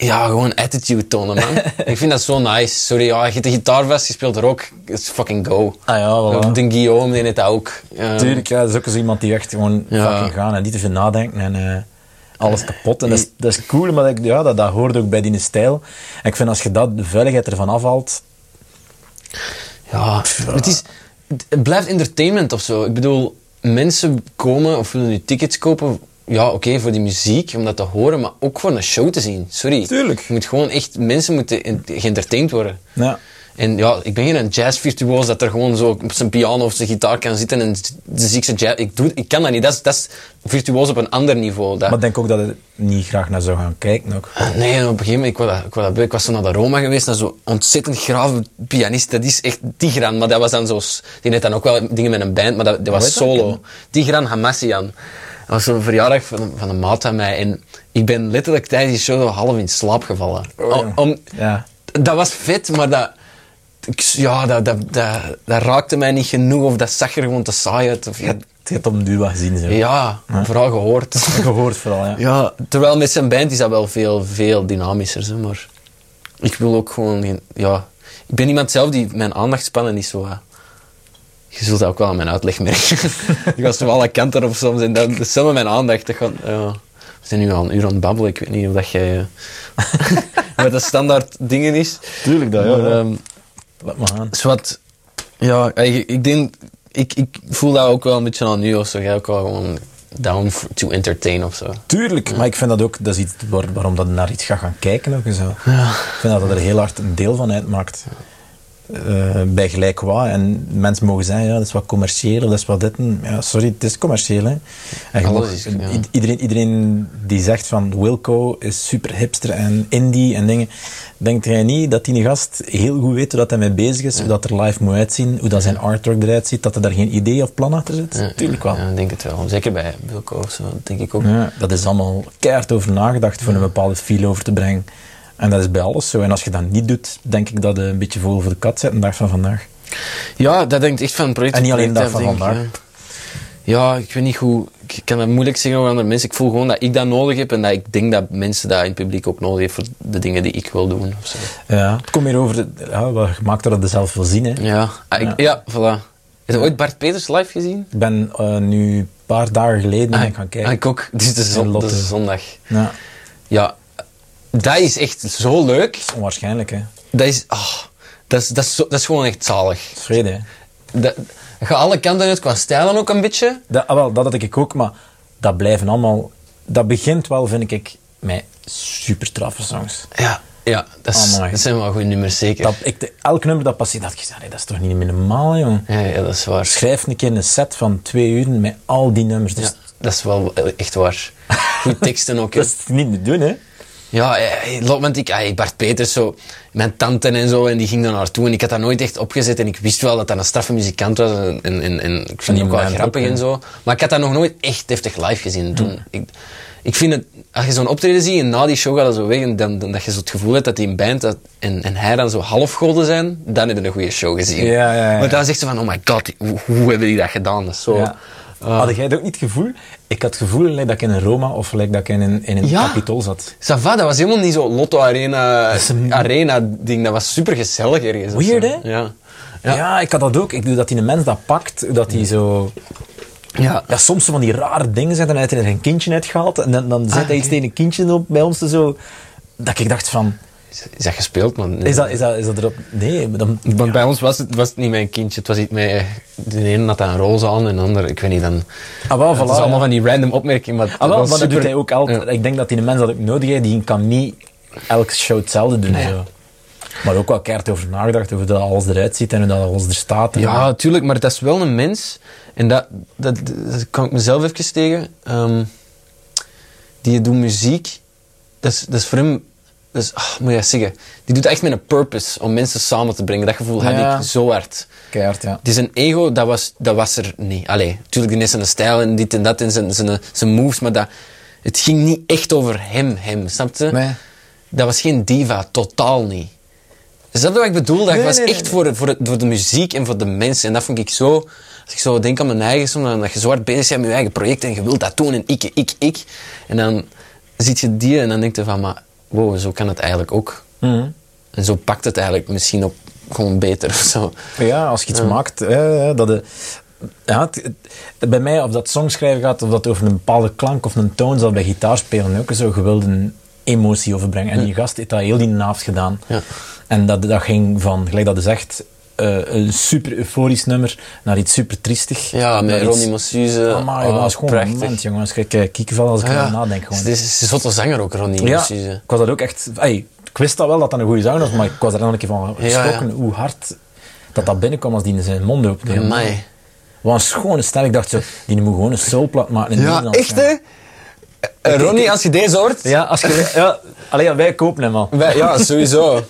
Ja, gewoon attitude tonen, man. ik vind dat zo nice. Sorry, ja, je hebt de gitaar vast, je speelt er ook. It's fucking go. Ah ja, voilà. De Guillaume, heeft dat ook. Ehm, Tuurlijk, ja, dat is ook eens iemand die echt gewoon Ja. fucking gaan en niet te veel nadenken en eh, alles kapot. En dat is, dat is cool, maar dat, ja, dat, dat hoort ook bij die stijl. En ik vind als je dat, de veiligheid ervan afhaalt, Ja, het, is, het blijft entertainment of zo. Ik bedoel, mensen komen of willen nu tickets kopen. Ja, oké, voor die muziek, om dat te horen, maar ook voor een show te zien. Sorry. Tuurlijk. Je moet gewoon echt, mensen moeten en- geëntertained worden. ja. En ja, ik ben geen jazzvirtuoos dat er gewoon zo op zijn piano of zijn gitaar kan zitten en de ziekste jazz... Ik, doe, ik kan dat niet. Dat is, dat is virtuoos op een ander niveau. Dat, Maar ik denk ook dat je niet graag naar zou gaan kijken ook. Ah, Nee, op een gegeven moment, ik, dat, ik, was zo naar de Roma geweest, naar zo'n ontzettend grave pianist. Dat is echt Tigran, maar dat was dan zo... Die deed dan ook wel dingen met een band, maar dat, dat was solo. Tigran Hamassian. Dat was zo'n verjaardag van, van een maat van mij. En ik ben letterlijk tijdens die show zo half in slaap gevallen. Oh, Om- om, Ja. dat was vet, maar dat... ik- Ja, dat, dat, dat, dat raakte mij niet genoeg, of dat zag er gewoon te saai uit. Of, Je hebt- je hebt op duur gezien. Zo. ja, vooral gehoord. Gehoord vooral, ja. Ja, terwijl met zijn band is dat wel veel, veel dynamischer, zeg maar. Ik wil ook gewoon... Ja, ik ben iemand zelf die mijn aandachtspannen niet zo... eh, je zult dat ook wel aan mijn uitleg merken. ik was zo alle kanten op soms en dat is mijn aandacht. Dat gaat, ja. We zijn nu al een uur aan het babbelen. Ik weet niet of dat jij... eh, wat de standaard dingen is. Tuurlijk dat, Maar, ehm, Laat maar gaan. Zwat, ja, ik, ik denk, ik, ik voel dat ook wel een beetje aan nu of zo. Jij ook wel gewoon down to entertain of zo. Tuurlijk, maar ik vind dat ook, dat is iets waar- waarom dat naar iets gaat gaan kijken ook en zo. Ik vind dat dat er heel hard een deel van uitmaakt. Eh, bij gelijk wat. En mensen mogen zeggen, ja, dat is wat commercieel, dat is wat dit. Ja, sorry, het is commercieel. Hè. En je Alles mag- is, ja. i- iedereen, iedereen die zegt van Wilco is super hipster en indie en dingen, denkt jij niet dat die gast heel goed weet hoe dat hij mee bezig is, hoe dat er live moet uitzien, hoe dat zijn artwork eruit ziet, dat er daar geen idee of plan achter zit? Tuurlijk wel. Ja, ik denk het wel. Zeker bij Wilco of zo, denk ik ook. Dat is allemaal keihard over nagedacht voor een bepaalde feel over te brengen. En dat is bij alles zo. En als je dat niet doet, denk ik dat je een beetje vogel voor de kat zet een dag van vandaag. Ja, dat denkt echt van project En niet alleen af, van denk ik, Ja. Ja, ik weet niet hoe... Ik kan dat moeilijk zeggen over andere mensen. Ik voel gewoon dat ik dat nodig heb en dat ik denk dat mensen dat in het publiek ook nodig hebben voor de dingen die ik wil doen. Of zo. Ja, het komt meer over de- ja, maakt dat je zelf wil zien. Hè. Ja, ah, ik- ja. voilà. Heb je ooit Bart Peters live gezien? Ik ben eh, nu een paar dagen geleden ik gaan Ah, kijken. ik ook. Dit is de, zon, Lotte. de zondag. Ja, Ja, dat is echt zo leuk. dat is onwaarschijnlijk, hè. Dat is, ah, dat is, dat is, zo- dat is gewoon echt zalig. Vrede, hè. Dat, gaat alle kanten uit, qua stijl dan ook een beetje. Dat, ah, wel, dat had ik ook, maar dat blijven allemaal... Dat begint wel, vind ik, met super traffe songs. Ja, ja dat, is, dat zijn wel goede nummers, zeker. Dat, ik, elk nummer dat passeert, dat ik dat is toch niet meer normaal, jong. Ja, ja, dat is waar. Schrijf een keer een set van twee uur met al die nummers. Dus Ja, dat is wel echt waar. Goede teksten ook. dat is niet te doen, hè? Ja, eh, want ik, ah, Bart Peters, zo, mijn tante en zo, en die ging daar naartoe. En ik had dat nooit echt opgezet. En ik wist wel dat dat een straffe muzikant was. En, en, en, en ik vind die het ook wel grappig ook, en zo. Maar ik had dat nog nooit echt deftig live gezien toen. Ik, ik vind het, als je zo'n optreden ziet en na die show gaat dat zo weg, en dan, dan dat je zo het gevoel hebt dat die band dat, en, en hij dan zo halfgoden zijn, dan heb je een goede show gezien. Ja, ja, ja. Want dan zegt ze van, oh my god, hoe, hoe hebben die dat gedaan? Dat is zo... Ja. Ah. Had jij dat ook niet het gevoel? Ik had het gevoel like, dat ik in een Roma of like, dat ik in een, in een Ja. Zat. Ça va, dat was helemaal niet zo Lotto Arena, een- arena ding. Dat was super gezellig ergens. Weird, hè? Ja. Ja. Ja. ik had dat ook. Ik doe dat die een mens dat pakt, dat hij zo... Ja. Ja, soms van die rare dingen zijn, dan heeft hij er een kindje uitgehaald en dan, dan zet hij oké. iets tegen een kindje op bij ons zo. Dat ik dacht van, Is, dat gespeeld, man? is dat, is dat, is dat erop? Nee, dan... Want bij ons was het, was het niet mijn kindje. Het was iets met... De ene had een roze aan en de ander... Ik weet niet, dan... Ah, wel, het is allemaal ja. van die random opmerkingen. Maar, Ah, wel, maar dat doet hij ook altijd. Ja. Ik denk dat die een mens dat ook nodig heeft, die kan niet elke show hetzelfde doen. Nee. Zo. Maar ook wel keihard over nagedacht, over hoe dat alles eruit ziet en hoe dat alles er staat. En- Ja, tuurlijk, maar dat is wel een mens. En dat, dat, dat kan ik mezelf even tegen. ehm, die doet muziek. Dat is, dat is voor hem... Is, ah, moet je zeggen? Die doet echt met een purpose om mensen samen te brengen. Dat gevoel Ja. heb ik zo hard. Keihard, ja. Het is een ego, dat was, dat was er niet. Allee, natuurlijk, die is zijn stijl en dit en dat en zijn, zijn, zijn moves, maar dat, het ging niet echt over hem, hem, snap je? Nee. Dat was geen diva, totaal niet. Is dat wat ik bedoel? Dat Nee, was nee, echt. Voor, voor, voor de muziek en voor de mensen. En dat vond ik zo... Als ik zo denk aan mijn eigen soms, dat je zo hard bezig bent met je eigen project en je wilt dat doen en ik, ik, ik. En dan ziet je die en dan denk je van, maar wow, zo kan het eigenlijk ook. Mhm. En zo pakt het eigenlijk misschien ook gewoon beter of zo. Ja, als je iets maakt, hè, dat de, ja, het- het- bij mij, of dat songschrijven gaat, of dat over een bepaalde klank of een toon, zal bij gitaarspelen ook zo gewilde een emotie overbrengen. En die gast heeft dat heel die naafd gedaan. Ja. En dat, dat ging van, gelijk dat is echt een super euforisch nummer naar iets super triestig. Ja, met Naar iets- Ronnie Mossuze. Amai, Oh, dat is gewoon prachtig. een moment, jongens. Kijk, eh, kiekenvel als ik Ja, erover nadenk. Gewoon. Het is, een zotte zanger ook, Ronnie Ja, ik was dat ook echt... Ey, ik wist dat wel dat dat een goede zanger was, maar ik was er dan een keer van Ja, geschrokken ja. hoe hard dat dat binnenkwam als die in zijn mond opende. Amai. Wat een schone stem. Ik dacht zo, die moet gewoon een soulplat maken in Ja, Nederland. echt hè? Eh, Ronnie, als je deze hoort... Ja, als je... Ja, allee, ja, wij kopen hem al. Wij- ja, sowieso.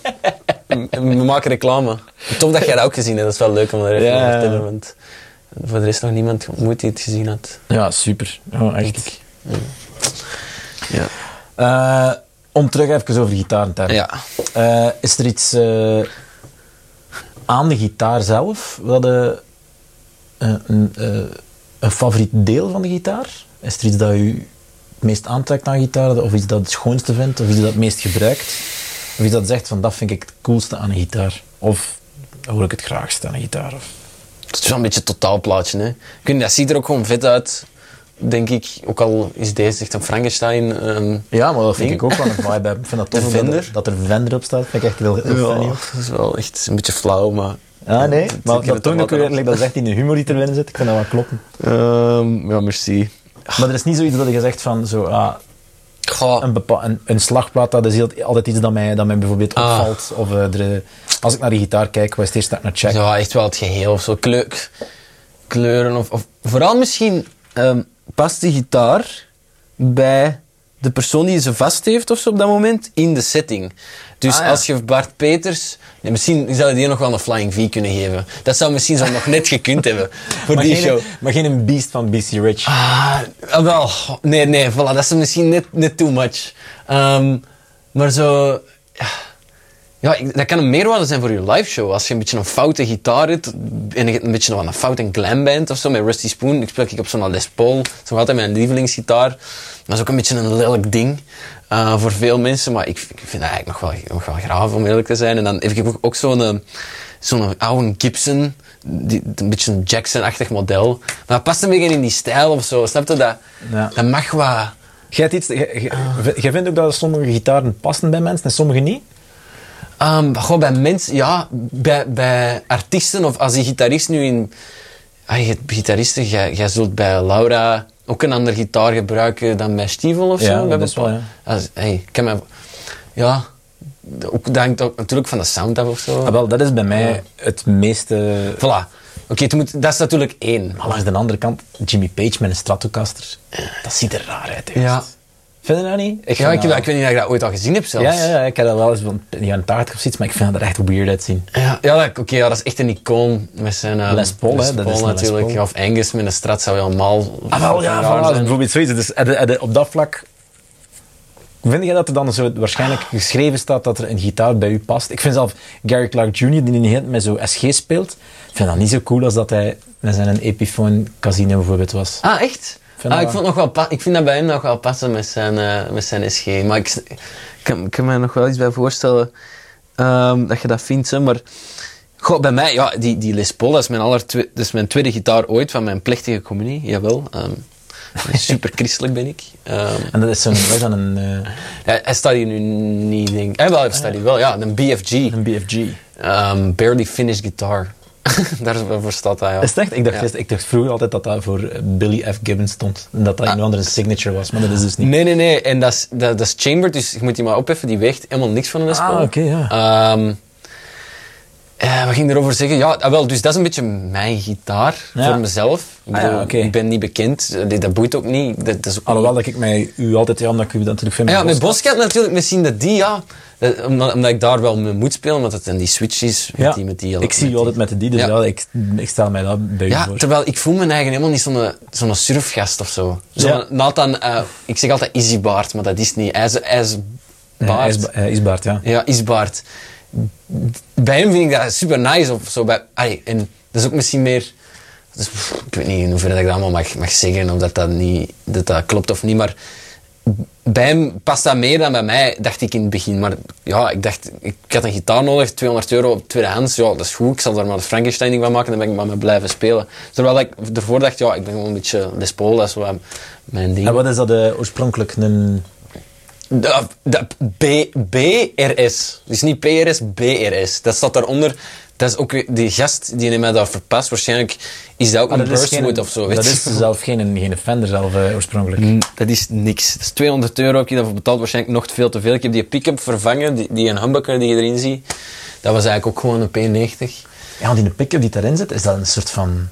We maken reclame. Tof dat jij dat ook gezien hebt. Dat is wel leuk om er even Ja, te vertellen. Want voor de rest nog niemand ontmoet die het gezien had. Ja, super. Echt. Ja. Eh, om terug even over gitaar te hebben. Ja. Eh, is er iets eh, aan de gitaar zelf eh, een favoriet deel van de gitaar? Is er iets dat u het meest aantrekt aan gitaar, of iets dat het schoonste vindt, of iets dat het meest gebruikt? Wie dat zegt van dat vind ik het coolste aan een gitaar. Of hoor ik het graagste aan een gitaar. Of... Het is wel een beetje een totaalplaatje. Hè. Niet, dat ziet er ook gewoon vet uit, denk ik. Ook al is deze echt een Frankenstein. Ja, maar dat vind Ding. ik ook wel een vibe. Ik vind dat tof dat er-? Dat er Vender op staat. Vind ik echt heel, heel ja, dat is wel echt een beetje flauw, maar... Ah, nee. Maar dat toont ook weer dat is echt in de humor die erin zit. Ik vind dat wel kloppen. Ehm, ja, merci. Maar er is niet zoiets dat je zegt van zo, ah, Goh, een, een, een slagplaat, dat is heel- altijd iets dat mij, dat mij bijvoorbeeld Ah. opvalt. Of eh, als ik naar die gitaar kijk, wat is het eerste dat ik naar check? Ja, echt wel het geheel of zo. Kleur, kleuren of, of... Vooral misschien ehm, past de gitaar bij de persoon die ze vast heeft of zo op dat moment in de setting. Dus Ah, ja. als je Bart Peters... Nee, misschien zou je die nog wel een Flying V kunnen geven. Dat zou misschien zo nog net gekund hebben voor maar, die geen, show. maar geen een beast van BC Rich. Ah, ah, wel. Nee, nee, voilà. Dat is misschien net, net too much. Ehm, maar zo... Ja, ja, dat kan een meerwaarde zijn voor je live show. Als je een beetje een foute gitaar hebt en je een beetje van een foute glam band of zo met Rusty Spoon. Ik speel ik op zo'n Les Paul. Nog altijd mijn lievelingsgitaar. Dat is ook een beetje een lelijk ding eh, voor veel mensen. Maar ik, ik vind dat eigenlijk nog wel, nog wel graaf om eerlijk te zijn. En dan heb ik ook, ook zo'n eh, zo'n oude Gibson. Die, een beetje een Jackson-achtig model. Maar dat past een beetje in die stijl of zo. Snap je dat? Ja. Dat mag wat... Jij, iets, jij vindt ook dat sommige gitaren passen bij mensen en sommige niet? Um, bij mensen, ja, bij, bij artiesten of als die gitarist nu in. Ah, gitaristen, jij, jij zult bij Laura ook een andere gitaar gebruiken dan bij Stiefel of Ja, zo. dat bij is wel, bepaal- Als, hey, ik kan me, ja, ook, dat hangt ook natuurlijk van de sound af of zo. Ah, wel, dat is bij mij het meeste... Voilà. Oké, dat is natuurlijk één. Maar langs de andere kant, Jimmy Page met een Stratocaster, dat ziet er raar uit. Ja. Vind je dat niet? Ik Ja, ik, dat- ik weet niet of ik dat ooit al gezien heb zelfs. ja, ja, ja, ik heb dat wel eens van de jaren 80 of zoiets, maar ik vind dat er echt weird uitzien. Ja, ja, dat- oké, ja, dat is echt een icoon met zijn eh, Les Paul, hè, dat is Les natuurlijk. Paul. Of Angus met een strat zou helemaal Ah, wel, ja, voilà, zijn. bijvoorbeeld zoiets. Dus je- heb je op dat vlak... Vind je dat er dan zo waarschijnlijk geschreven staat dat er een gitaar bij u past? Ik vind zelf Gary Clark Jr., die heel met zo SG speelt, vind dat niet zo cool als dat hij met zijn Epiphone Casino bijvoorbeeld was. Ah, echt? Vind ah, ik, vond nog wel ik vind dat bij hem nog wel passen met zijn, eh, met zijn SG. Maar ik, ik, kan, kan me nog wel iets bij voorstellen ehm, dat je dat vindt. Hè. Maar goh, bij mij, ja, die, die Les Paul, dat is, mijn aller dat is mijn tweede gitaar ooit van mijn plechtige communie. Jawel. ehm, super christelijk ben ik. Ehm, En dat is zo'n, een, eh, hij, hij staat hier nu niet, denk ik. Eh, wel, hij staat hier wel, ja, een BFG. een BFG. Barely finished guitar. Daarvoor staat hij, ja. Is het echt? Ik dacht, Ja. ik dacht vroeger altijd dat dat voor eh, Billy F. Gibbons stond. En dat dat een andere signature was, maar dat is dus niet. Nee, nee, nee. En dat is, dat, dat is chambered, dus je moet die maar opheffen. Die weegt helemaal niks van een Paul. Ah, oké, ja. Ehm, eh, wat ging erover zeggen? Ja, ah, wel, dus dat is een beetje mijn gitaar Ja. voor mezelf. Ik, Ah, ja, bedoel, oké. ik ben niet bekend, Eh, dat boeit ook niet. Dat, dat is ook Alhoewel dat ik mij u altijd, ja, omdat ik u dat natuurlijk vind. Ah, ja, met Boscat. Boscat natuurlijk, misschien dat die, ja. dat- omdat, omdat ik daar wel mee moet spelen, omdat het dan die switch is. Met Ja, die, met die, ik zie u altijd met de die, dus Ja. ik, ik stel mij dat bij Ja, voor. terwijl ik voel me eigen helemaal niet zo'n zo'n surfgast of zo. Zo Ja. Nathan, eh, ik zeg altijd Easybaard, maar dat is niet. Hij is, hij is Ja, baard. Isba- eh, Isbaard, ja. Ja, Isbaard. Bij hem vind ik dat super nice. Of zo. Bij, en dat is ook misschien meer... Dus, ik weet niet in hoeverre ik dat allemaal mag, mag zeggen, of dat dat, niet, dat dat klopt of niet, maar bij hem past dat meer dan bij mij, dacht ik in het begin. Maar ja, ik dacht, ik had een gitaar nodig, 200 euro op tweedehands. Ja, dat is goed, ik zal daar maar de Frankenstein van maken, dan ben ik maar mee blijven spelen. Terwijl ik ervoor dacht, ja, ik ben gewoon een beetje Les Paul, dat is ding. En wat is dat eh, oorspronkelijk? Een... De, de B, BRS. Dus niet PRS, BRS. Dat staat daaronder. Dat is ook die gast die mij daar verpast. Waarschijnlijk is dat ook Ah, een dat Burstwood of zo. weet Dat is zelf geen, geen Fender zelf eh, oorspronkelijk. Mm, Dat is niks. Dat is 200 euro heb je daarvoor betaald. Waarschijnlijk nog veel te veel. Ik heb die pick-up vervangen, die, die een humbucker die je erin ziet. Dat was eigenlijk ook gewoon een P90. Ja, want die pick-up die daarin zit, is dat een soort van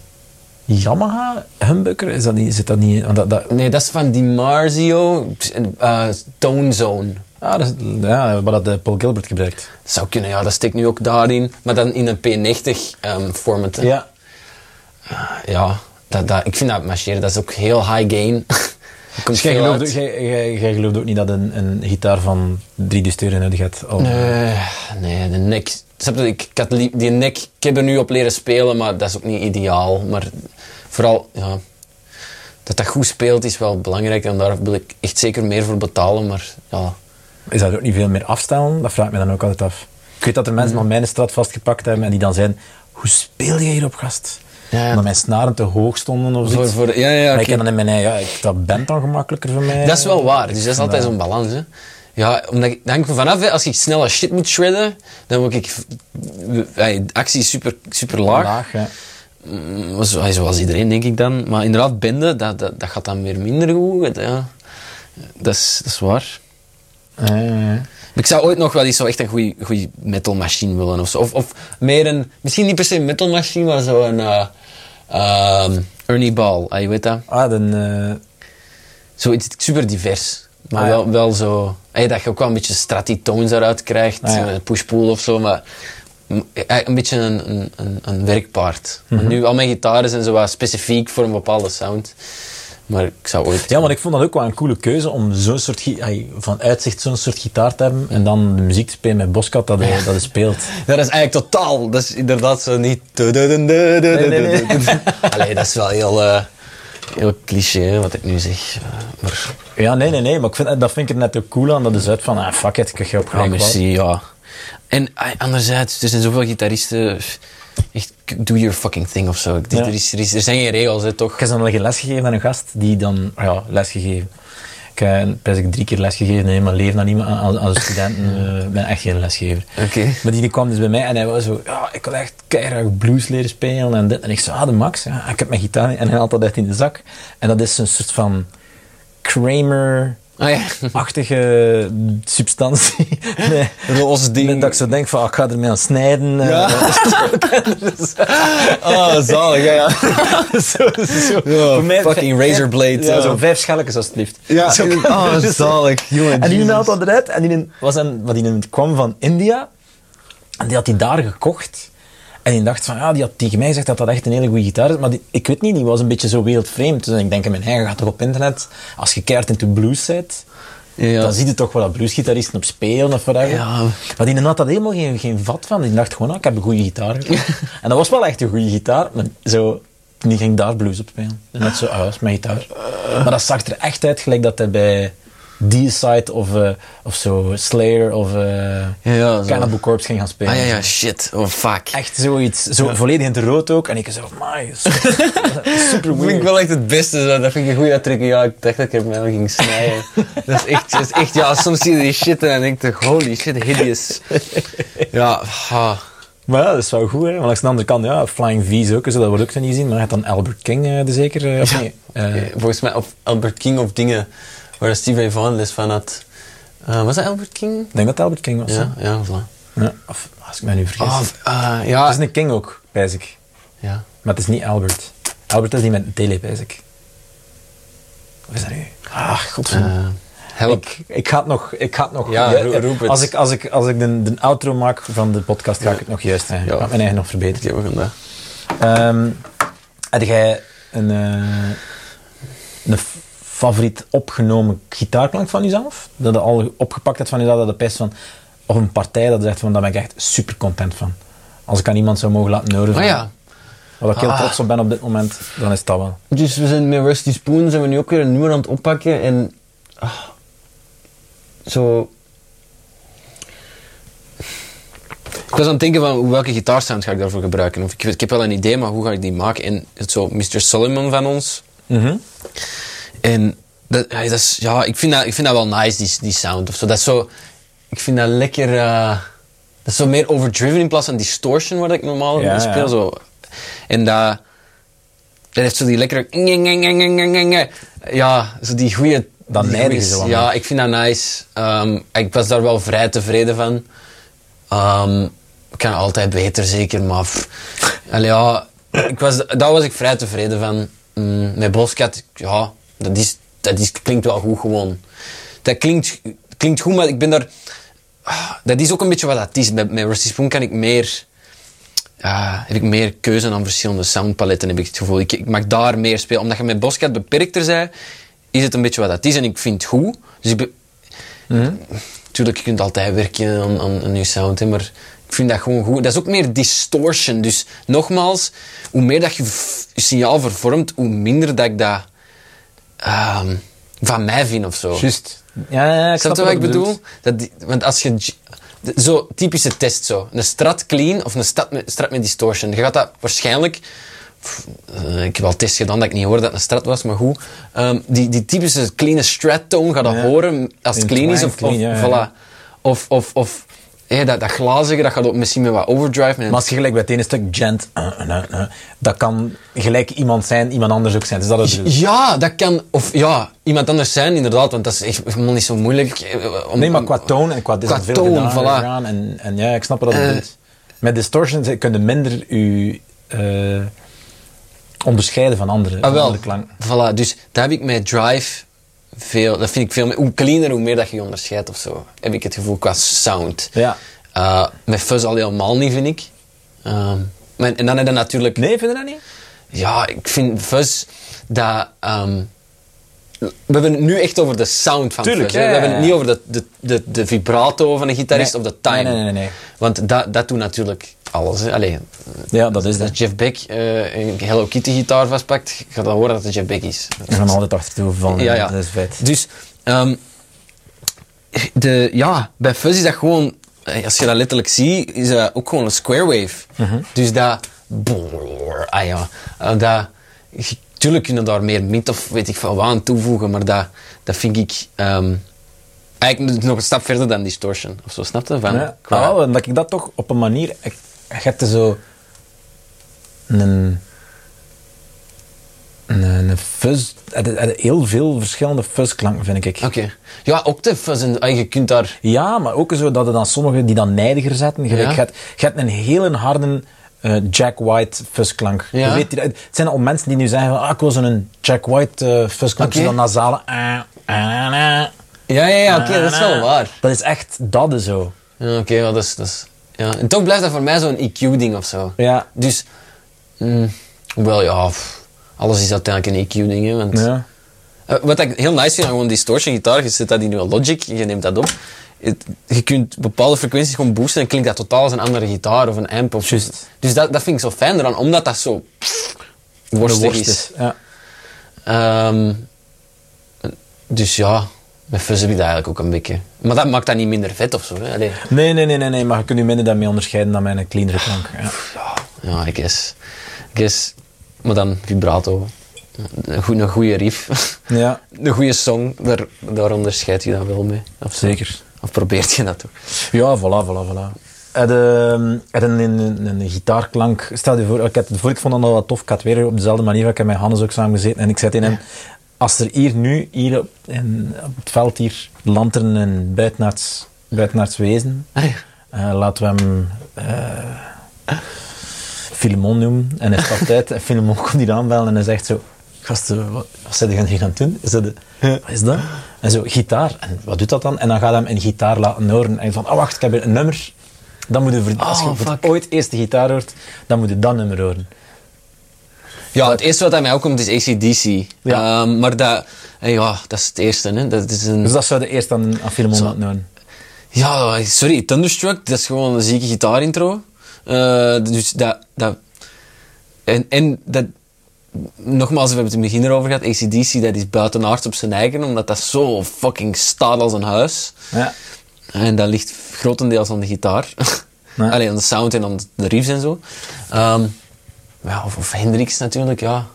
Yamaha humbucker? Is dat niet, zit dat niet... Dat, dat, Nee, dat is van Di Marzio. eh Tone Zone. ah, dat is, ja, wat dat eh, Paul Gilbert gebruikt. Dat zou kunnen, ja. Dat steekt nu ook daarin. Maar dan in een P90 ehm format. hè. Ja. Ja, dat, dat, ik vind dat marcheren, dat is ook heel high gain. Dus jij gelooft, ook, jij, jij, jij gelooft ook niet dat een, een gitaar van 3000 euro nodig hebt? Nee, nee, de nek. Ik, ik had die nek, ik heb er nu op leren spelen, maar dat is ook niet ideaal. Maar vooral, ja, dat dat goed speelt is wel belangrijk en daar wil ik echt zeker meer voor betalen. Maar ja, Is dat ook niet veel meer afstellen? Dat vraag ik me dan ook altijd af. Ik weet dat er mensen van mijn straat vastgepakt hebben en die dan zeiden, hoe speel je hierop, gast? Ja. Omdat mijn snaren te hoog stonden of voor, ja, ja, Maar ik heb dan in mijn eigen, ja, dat bent dan gemakkelijker voor mij. Dat is wel waar, dus dat is Ja. altijd zo'n balans. Hè. Ja, omdat ik, dat hangt er vanaf, hè. als ik snelle shit moet shredden, dan word ik... eh, actie is super, super laag. Laag, ja. Mm, zo- Zoals iedereen, denk ik dan. Maar inderdaad, bende, dat, dat, dat gaat dan weer minder goed. Ja. Dat, is, dat is waar. Ja, ja, ja. Ik zou ooit nog wel eens zo echt een goede metal machine willen of zo. Of, of meer een, misschien niet per se een metal machine, maar zo een ehm, Ernie Ball, ah, je weet dat? Ah, dan... eh, Zoiets super divers. Maar Ah, ja. wel, wel zo, hey, dat je ook wel een beetje stratty tones eruit krijgt, Ah, ja. push-pull of zo, maar eh, een beetje een, een, een, werkpaard. Mhm. Nu, al mijn gitaren zijn zo wat specifiek voor een bepaalde sound. Maar ik zou ooit... Ja, maar ik vond dat ook wel een coole keuze om zo'n soort van uitzicht zo'n soort gitaar te hebben en dan de muziek te spelen met Boscat dat hij, dat hij speelt. Dat is eigenlijk totaal. Dat is inderdaad zo niet. nee, nee. Allee, dat is wel heel, eh, heel cliché wat ik nu zeg. Eh, Maar Ja, nee, nee, nee, maar ik vind, dat vind ik er net ook cool aan. Dat is uit van, ah, fuck it, ik ga je op ja, wel. merci, ja. En ah, anderzijds, er zijn zoveel gitaristen. Echt, do your fucking thing of zo. Ja. Er, is, er, is, er zijn geen regels, hè, toch? Ik heb zo nog een les gegeven aan een gast die dan, ja, les gegeven. Ik heb ik drie keer les gegeven in mijn leven aan, iemand, aan, aan de studenten. eh, Ik ben echt geen lesgever. Maar die, die kwam dus bij mij en hij was zo, ja, ik wil echt keihard blues leren spelen en dit. En ik zei, ah, de max, ja, ik heb mijn gitaar en hij had dat echt in de zak. En dat is een soort van Kramer-achtige Ah ja. substantie. nee. Roze ding. Dat ik zo denk van, ah, ik ga ermee aan snijden. eh, Ja. Oh, zalig, ja. ja. zo, zo. Ja, Voor mij- fucking razorblade, Ja, zo vijf schelletjes alsjeblieft. Ja, Zo- oh, zalig. Jongen, En die had dat eruit. En die was een, wat die kwam van India. En die had die daar gekocht. En die dacht van, ja, die had tegen mij gezegd dat dat echt een hele goede gitaar is. Maar die, ik weet niet, die was een beetje zo wereldvreemd. Dus ik denk in mijn eigen, gaat toch op internet. Als je keihard into blues bent, Ja. dan zie je toch wel dat bluesgitaristen op spelen of whatever. Ja. Maar die had dat helemaal geen, geen vat van. Die dacht gewoon, ah, ik heb een goede gitaar. en dat was wel echt een goede gitaar. Maar zo, die ging daar blues op spelen. Net zo, ah, dat is mijn gitaar. Maar dat zag er echt uit gelijk dat hij bij Deicide of, eh, of zo Slayer of eh Ja, ja, zo. Cannibal Corpse ging gaan spelen. Ah ja, ja, shit. Oh, fuck. Echt zoiets, zo volledig in het rood ook. En ik zo, my, super Dat vind ik weird. wel echt het beste. zo. Dat vind ik een goede uitdrukking. Ja, ik dacht dat ik er mij ging snijden. dat, is echt, dat is echt, ja, soms zie je die shit en dan denk je, holy shit, hideous. Ja, ah. Maar ja, dat is wel goed, hè. Want langs de andere kant, ja, Flying V's ook, zo, dat wordt ook niet zien. Maar je hebt dan Albert King eh, de zeker, eh, of? Eh, Eh, volgens mij of Albert King of dingen waar Steve Vaughan les van had. Eh, was dat Albert King? ik denk dat het Albert King was. Ja, hè. ja, voilà. Ja, of als ik me nu vergis. Of, eh, Het ja. is een King ook, pijs ik. ja. Maar het is niet Albert. Albert is die met Dele, pijs ik. Wat is dat nu? Ah, godverdomme. Eh, help. Ik, ik ga het nog... Ik ga het nog Ja, roep het. Als ik, als ik, als ik de, de outro maak van de podcast, ga ik het nog juist. Ja. Ik ga mijn eigen nog verbeteren. Oké, we gaan dat. Ehm heb jij een, een favoriet opgenomen gitaarklank van jezelf? Dat je al opgepakt hebt van jezelf, dat je best van... Of een partij dat zegt van, daar ben ik echt super content van. Als ik aan iemand zou mogen laten horen Oh van, ja. waar ik heel Ah. trots op ben op dit moment, dan is dat wel. Dus we zijn met Rusty Spoon zijn we nu ook weer een nieuwe aan het oppakken en ah, zo. Ik was aan het denken van welke gitaarsound ga ik daarvoor gebruiken. Of ik, ik heb wel een idee, maar hoe ga ik die maken? En het zo Mr. Solomon van ons. En dat, ja, dat is, ja, ik, vind dat, ik vind dat wel nice, die, die sound of zo. Dat is zo. Ik vind dat lekker. eh, dat is zo meer overdriven in plaats van distortion, waar ik normaal Ja, speel. ja. Zo. En dat. Dat heeft zo die lekkere. Ja, zo die goede. Dat wat Ja, ik vind dat nice. Ehm, ik was daar wel vrij tevreden van. Ehm, ik kan altijd beter, zeker, maar. allee, ja, ik was, daar was ik vrij tevreden van. Mm, met Boscat, ja, dat, is, dat is, klinkt wel goed gewoon. Dat klinkt, klinkt goed, maar ik ben daar. ah, Dat is ook een beetje wat dat is. Met, met Rusty Spoon kan ik meer. ja, heb ik meer keuze aan verschillende soundpaletten, heb ik het gevoel. Ik, ik mag daar meer spelen. Omdat je met Boscat beperkter bent, is het een beetje wat dat is. En ik vind het goed. Dus ik ben, Tuurlijk, je kunt altijd werken aan, aan een nieuw sound, hè, maar ik vind dat gewoon goed. Dat is ook meer distortion. Dus nogmaals, hoe meer dat je je signaal vervormt, hoe minder dat ik dat... ehm, van mij vind of zo. Juist. Ja, ja, ik Snap wat ik bedoel? Dat die- want als je... Zo, typische test zo. Een strat clean of een strat met, strat met distortion. Je gaat dat waarschijnlijk... pff, eh, ik heb al tests gedaan dat ik niet hoorde dat het een strat was, maar goed. Ehm, die, die typische clean strat tone gaat dat Ja. horen als het clean is. Of, clean, of, voilà. Of, of, of hé, dat, dat glazige, dat gaat ook misschien met wat overdrive. Met Maar als je gelijk bij het ene stuk gent, uh, uh, uh, dat kan gelijk iemand zijn, iemand anders ook zijn. Dus dat is. Ja, dat kan... Of ja, iemand anders zijn, inderdaad. Want dat is echt helemaal niet zo moeilijk. eh, Om, Nee, maar qua toon en qua, dit is qua veel toon, gedaan voilà. En, en ja, ik snap wat Eh. bedoelt. Met distortion kun je minder je eh, onderscheiden van andere, Ah, wel. andere klanken. Voilà, dus daar heb ik met Drive veel... Dat vind ik veel meer... Hoe cleaner, hoe meer dat je je onderscheidt of zo. Heb ik het gevoel qua sound. Ja. Eh, met fuzz al helemaal niet, vind ik. Ehm, maar, en dan heb je natuurlijk... Nee, vind je dat niet? Ja, ik vind fuzz dat... ehm, we hebben het nu echt over de sound van Tuurlijk, fuzz. hè. ja, we hebben het niet over de, de, de, de vibrato van een gitarist Nee. of de time. Nee, nee, nee, nee. Want dat, dat doet natuurlijk alles. Allee, Ja, dat is als dat. Jeff Beck eh, een Hello Kitty gitaar vastpakt, ga dan horen dat het Jeff Beck is. We gaan altijd achtertoe vallen. Ja, ja. Dat is feit. Dus, ehm, de, ja, bij fuzz is dat gewoon, eh, als je dat letterlijk ziet, is dat ook gewoon een square wave. Mhm. Dus dat, brrr, ah ja, eh, dat, tuurlijk kunnen daar meer mid of weet ik veel wat aan toevoegen, maar dat, dat vind ik ehm, eigenlijk nog een stap verder dan distortion. Of zo, snap je? Van, Ja. qua- Ah, dat ik dat toch op een manier... Je hebt er zo... Een... Een, een fuzz... heel veel verschillende fuzzklanken, vind ik. Oké. Ja, ook de fuzz, en, ah, je kunt daar... Ja, maar ook zo dat er dan sommigen die dan nijdiger zetten. Gelijk, Ja. je, hebt, je hebt een hele harde eh, Jack White fuzzklank. Ja. Je weet, die- het zijn al mensen die nu zeggen ah, ik wil zo'n Jack White eh fuzzklank, Oké. zo dan nasale... ah, Ja, ja, ja, oké, dat is wel waar. Dat is echt, dat zo. Ja, oké, ja, dat is... Dat is ja. En toch blijft dat voor mij zo'n EQ-ding of zo. Ja. Dus, mm, wel ja, pff, alles is uiteindelijk een EQ-ding. hè, Want, Ja. Eh, wat ik heel nice vind aan gewoon distortion gitaar, je zet dat in je Logic, je neemt dat op. Het- je kunt bepaalde frequenties gewoon boosten en klinkt dat totaal als een andere gitaar of een amp. Of Juist. Dus dat, dat vind ik zo fijn eraan, omdat dat zo pff, worstig is. Ja. Ehm, dus ja, met fuzz heb ik dat eigenlijk ook een beetje. Maar dat maakt dat niet minder vet of zo. Hè? Allee. Nee, nee, nee, nee, nee, maar je kunt je minder daarmee onderscheiden dan een cleanere klank. Ja. Ja, ik guess. I guess. Maar dan vibrato. Een goede, een goede riff. ja, Een goede song, daar, daar onderscheid je dat wel mee. Of zeker. Of probeert je dat toch? Ja, voilà, voilà, voilà. Heb je een, een, een, gitaarklank... Stel je voor, ik, het voor, ik vond dat al wat tof. Ik had weer op dezelfde manier, ik heb met Hannes ook samen gezeten. En ik zei tegen hem, als er hier nu, hier op, in, op het veld hier, lantern en buitenaards, buitenaards wezen, Ah, ja. eh, laten we hem Filemon noemen. En hij stapt uit en Filemon komt hier aanbellen en hij zegt zo... Gasten, wat, wat zijn jullie hier aan het doen? Is dat de, wat is dat? En zo, gitaar. En wat doet dat dan? En dan gaat hij hem een gitaar laten horen. En van, oh wacht, ik heb hier een nummer. Dan moet je, voor- als je Oh, ooit eerst de gitaar hoort, dan moet je dat nummer horen. Ja, het eerste wat aan mij opkomt is ACDC. Ja. Ehm, maar dat, eh, ja, dat is het eerste. Hè. Dat is een, Dus dat zou je eerst aan, Zo. laten horen. Ja, sorry, Thunderstruck, dat is gewoon een zieke gitaarintro. Eh dus dat... dat en, en dat... Nogmaals, we hebben het in het begin erover gehad. ACDC, dat is buitenaards op zijn eigen, omdat dat zo fucking staat als een huis. Ja. En dat ligt grotendeels aan de gitaar. Ja. Alleen aan de sound en aan de riffs en zo. Ehm, ja, of, of Hendrix natuurlijk, ja.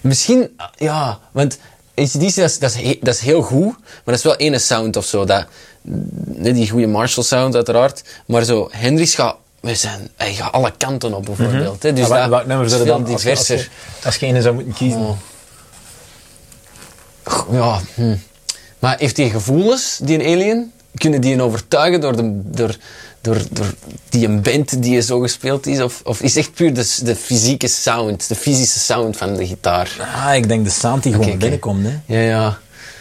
Misschien, ja, want ACDC, dat is, dat, is dat is heel goed, maar dat is wel ene sound of zo. Dat, die goede Marshall sound, uiteraard. Maar zo, Hendrix gaat, we zijn, hij gaat alle kanten op, bijvoorbeeld. hè. Dus Dus dat, nummer veel dan, als je, als, diverser. als je ene zou moeten kiezen? Oh. Ja, hm. Maar heeft hij gevoelens, die een alien? Kunnen die een overtuigen door, de, door, door, door die een band die zo gespeeld is? Of, of is echt puur de, de fysieke sound, de fysische sound van de gitaar? Ah, ik denk de sound die gewoon binnenkomt. Hè. Ja, ja.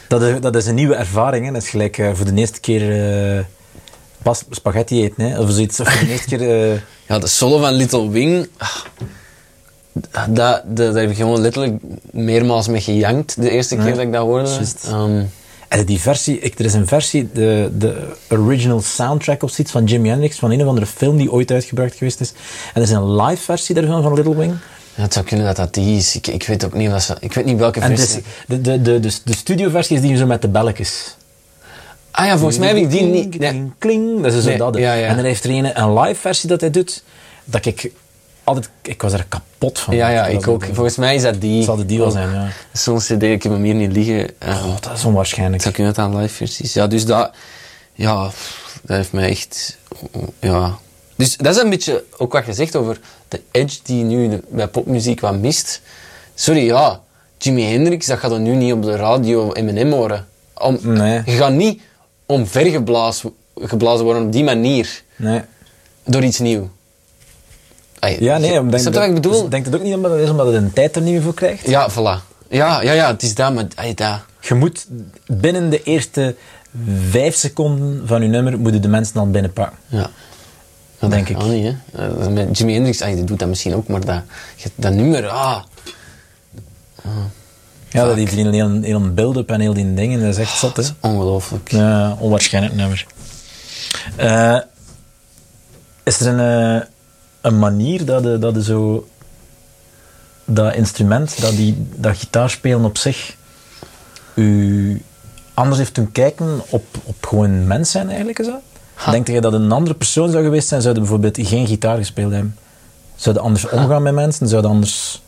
Dat is, dat is een nieuwe ervaring. Hè. Dat is gelijk eh, voor de eerste keer eh, pas spaghetti eten. Hè. Of zoiets. Of voor de eerste keer... eh, Ja, de solo van Little Wing, ah, dat, dat, daar heb ik gewoon letterlijk meermaals mee gejankt de eerste keer Ja, dat ik dat hoorde. En die versie... Ik, er is een versie, de, de original soundtrack of zoiets van Jimi Hendrix, van een of andere film die ooit uitgebracht geweest is. En er is een live versie daarvan van Little Wing. Ja, het zou kunnen dat dat die is. Ik, ik weet ook niet, dat ze, ik weet niet welke En versie. dus, de, de, de, de, de studioversie is die zo met de belletjes. Ah ja, volgens mij heb ik die niet... Kling, Nee. kling, dat is zo Nee, dat. hè. ja, ja. En dan heeft er een, een live versie dat hij doet, dat ik altijd... Ik was er kapot van. Ja, ja, Dat ik ook. Volgens mij is dat die. Dat zal de die wel zijn, ja. Zo'n cd, ik heb hem hier niet liggen. Oh, dat is onwaarschijnlijk. zou kunnen dat aan live versies. Ja, dus dat... Ja, dat heeft mij echt... Ja... Dus dat is een beetje ook wat je zegt over de edge die nu bij popmuziek wat mist. Sorry, ja. Jimi Hendrix, dat gaat dan nu niet op de radio Eminem horen. Om, Nee. Je gaat niet omvergeblazen geblazen worden op die manier. Nee. Door iets nieuws. Ay, Ja, nee, ik denk wat ik bedoel? Dus, denk het ook niet omdat het is omdat het een tijd er niet meer voor krijgt. Ja, voilà. Ja, ja, ja, het is dat, maar ay, dat. Je moet binnen de eerste vijf seconden van je nummer moeten de mensen al binnenpakken. Ja. Dat denk ik. niet, hè. Eh, Met Jimi Hendrix, ay, doet dat misschien ook, maar dat, dat nummer, ah. Ja, dat heeft een heel, heel build-up en heel die dingen, dat is echt zot, hè. Ongelooflijk. Ja, onwaarschijnlijk nummer. Eh, is er een, eh, een manier dat je, dat je zo... Dat instrument, dat, die, dat gitaarspelen op zich... U anders heeft doen kijken op, op gewoon mens zijn, eigenlijk, is dat? Ha. Denk je dat een andere persoon zou geweest zijn, zou je bijvoorbeeld geen gitaar gespeeld hebben? Zou je anders omgaan met mensen? Zou je anders...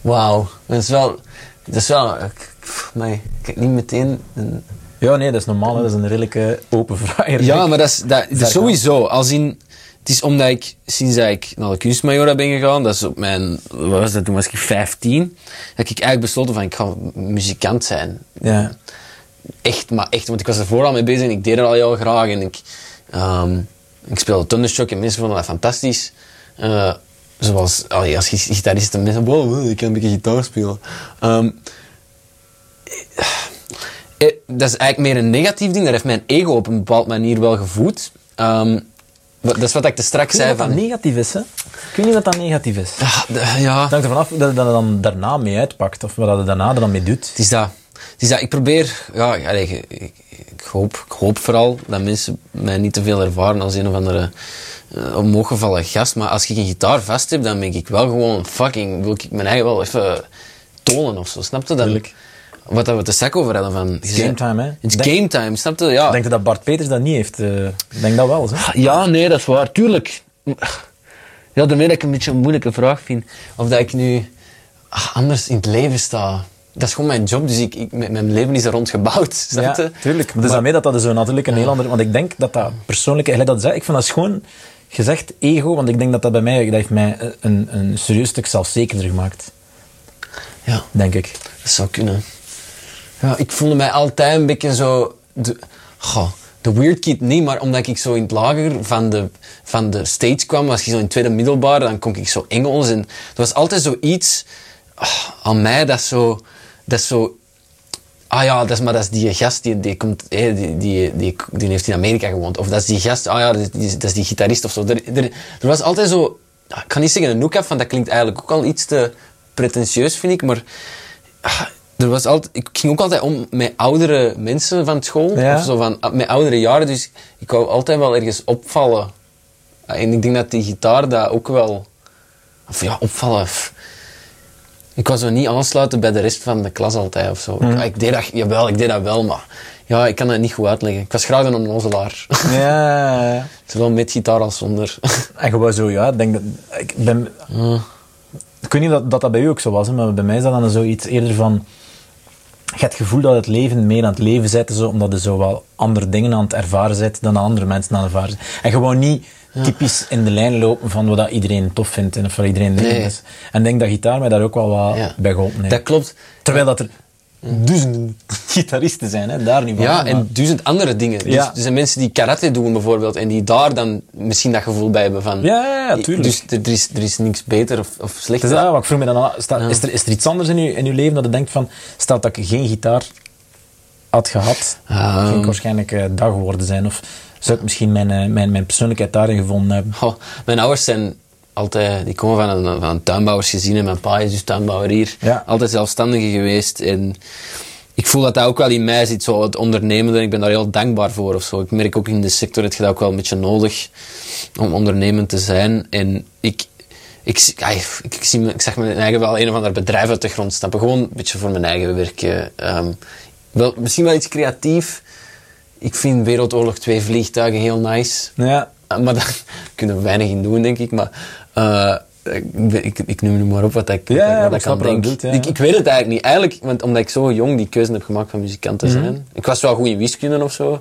Wauw. Dat is wel... Dat is wel... ik- kijk niet meteen... Een... Ja, nee, dat is normaal. Dat is een redelijke open vraag. Ja, maar dat is, dat, dat sowieso. Als in... Het is omdat ik, sinds dat ik naar de kunstmajora ben gegaan, dat is op mijn, wat was dat, toen was ik 15, heb ik eigenlijk besloten van, ik ga muzikant zijn. Ja. Echt, maar echt, want ik was er vooral mee bezig en ik deed het al heel graag. En ik, ehm, ik speelde thundershock en mensen vonden dat fantastisch. Eh, zoals allee, als gi- gitarist en mensen, wow, ik kan een beetje gitaar spelen. Ehm, eh, dat is eigenlijk meer een negatief ding. Dat heeft mijn ego op een bepaalde manier wel gevoed. Ehm, dat is wat ik te straks zei wat dat van... negatief is, hè? Ik weet niet wat dat negatief is. De- ja, Het hangt ervan af dat je dat dan daarna mee uitpakt, of wat je daarna er dan mee doet. Het is dat. Het is dat. Ik probeer, ja, ik, ik, ik hoop, ik hoop vooral dat mensen mij niet te veel ervaren als een of andere uh, omhooggevallen gast. Maar als ik een gitaar vast heb, dan ben ik wel gewoon fucking, wil ik mijn eigen wel even tonen of zo. Snap je dat? Tuurlijk. Wat we te sec over hadden van... Game time, hè? Is Denk- game time, snap je? Ja. Denk je dat Bart Peters dat niet heeft? eh, Ik denk dat wel, hè? Ja, nee, dat is waar. Tuurlijk. Ja, daarmee dat ik een beetje een moeilijke vraag vind. Of dat ik nu ah, anders in het leven sta. Dat is gewoon mijn job, dus ik, ik, mijn leven is er rond gebouwd. Snap je? Ja, tuurlijk. Dus daarmee dat dat zo natuurlijk een heel ander... Want ik denk dat dat persoonlijk... Eigenlijk dat zei, ik vind dat schoon gezegd ego, want ik denk dat dat bij mij... Dat heeft mij een, een serieus stuk zelfzekerder gemaakt. Ja, Denk ik. dat zou kunnen. Ja, ik voelde mij altijd een beetje zo... De, goh, de weird kid niet, maar omdat ik zo in het lager van de, van de stage kwam, was ik zo in het tweede middelbaar, dan kon ik zo Engels. En er was altijd zoiets ah, aan mij dat zo... Dat zo Ah ja, dat is, maar dat is die gast die, die, komt, die, die, die, die heeft in Amerika gewoond. Of dat is die gast, ah ja, dat is, dat is die gitarist of zo. Er, er, er was altijd zo, ik kan niet zeggen een hoek af, want dat klinkt eigenlijk ook al iets te pretentieus, vind ik. Maar ah, er was altijd, ik ging ook altijd om met oudere mensen van school. Ja. Of zo van, ah, met oudere jaren, dus ik wou altijd wel ergens opvallen. Ja, En ik denk dat die gitaar dat ook wel... Of ja, opvallen... Ik was zo niet aansluiten bij de rest van de klas altijd of zo. Ja, Ik deed dat, jawel, ik deed dat wel, maar ja, ik kan dat niet goed uitleggen. Ik was graag een onnozelaar. Ja. Zowel met gitaar als zonder. En gewoon zo, ja, ik denk dat... Ik, ben, ik weet niet dat, dat dat bij u ook zo was, hè, maar bij mij is dat dan zoiets eerder van... Je hebt het gevoel dat het leven meer aan het leven zet, zo, omdat je zo wel andere dingen aan het ervaren zet dan andere mensen aan het ervaren zijn. En gewoon niet typisch in de lijn lopen van wat dat iedereen tof vindt en of wat iedereen Nee. is. En ik denk dat gitaar mij daar ook wel wat Ja. bij geholpen heeft. Dat klopt. Terwijl dat er duizenden gitaristen zijn, hè, daar niet van. Ja, maar- en duizend andere dingen. Dus er zijn mensen die karate doen bijvoorbeeld en die daar dan misschien dat gevoel bij hebben van... Ja, ja, ja, tuurlijk. Dus er, er is, er is niks beter of, of slechter. is dat, wat ik vroeg me dan af, is, er, is er iets anders in je, in uw leven dat je denkt van, stel dat ik geen gitaar had gehad, Ehm. ging ik waarschijnlijk eh, dag geworden zijn. Of zou ik misschien mijn, eh, mijn, mijn persoonlijkheid daarin gevonden hebben. Mijn ouders zijn altijd, die komen van een, van een tuinbouwersgezin en mijn pa is dus tuinbouwer hier. Ja. Altijd zelfstandige geweest en ik voel dat dat ook wel in mij zit, zo het ondernemende. en Ik ben daar heel dankbaar voor of zo. Ik merk ook in de sector dat je dat ook wel een beetje nodig om ondernemend te zijn. En ik, ik, ik, ik, zie, ik zag mijn eigen wel een of ander bedrijf uit de grond stappen. Gewoon een beetje voor mijn eigen werk. ehm wel, misschien wel iets creatief. Ik vind Wereldoorlog 2 vliegtuigen heel nice. Ja, maar daar kunnen we weinig in doen, denk ik. Maar eh, ik, ik, ik noem nu maar op wat ik, Ja, wat ik- wat ik aan denk. ja. ik, ik weet het eigenlijk niet. Eigenlijk, want omdat ik zo jong die keuze heb gemaakt van muzikant te Mhm. zijn. Ik was wel goed in wiskunde of zo.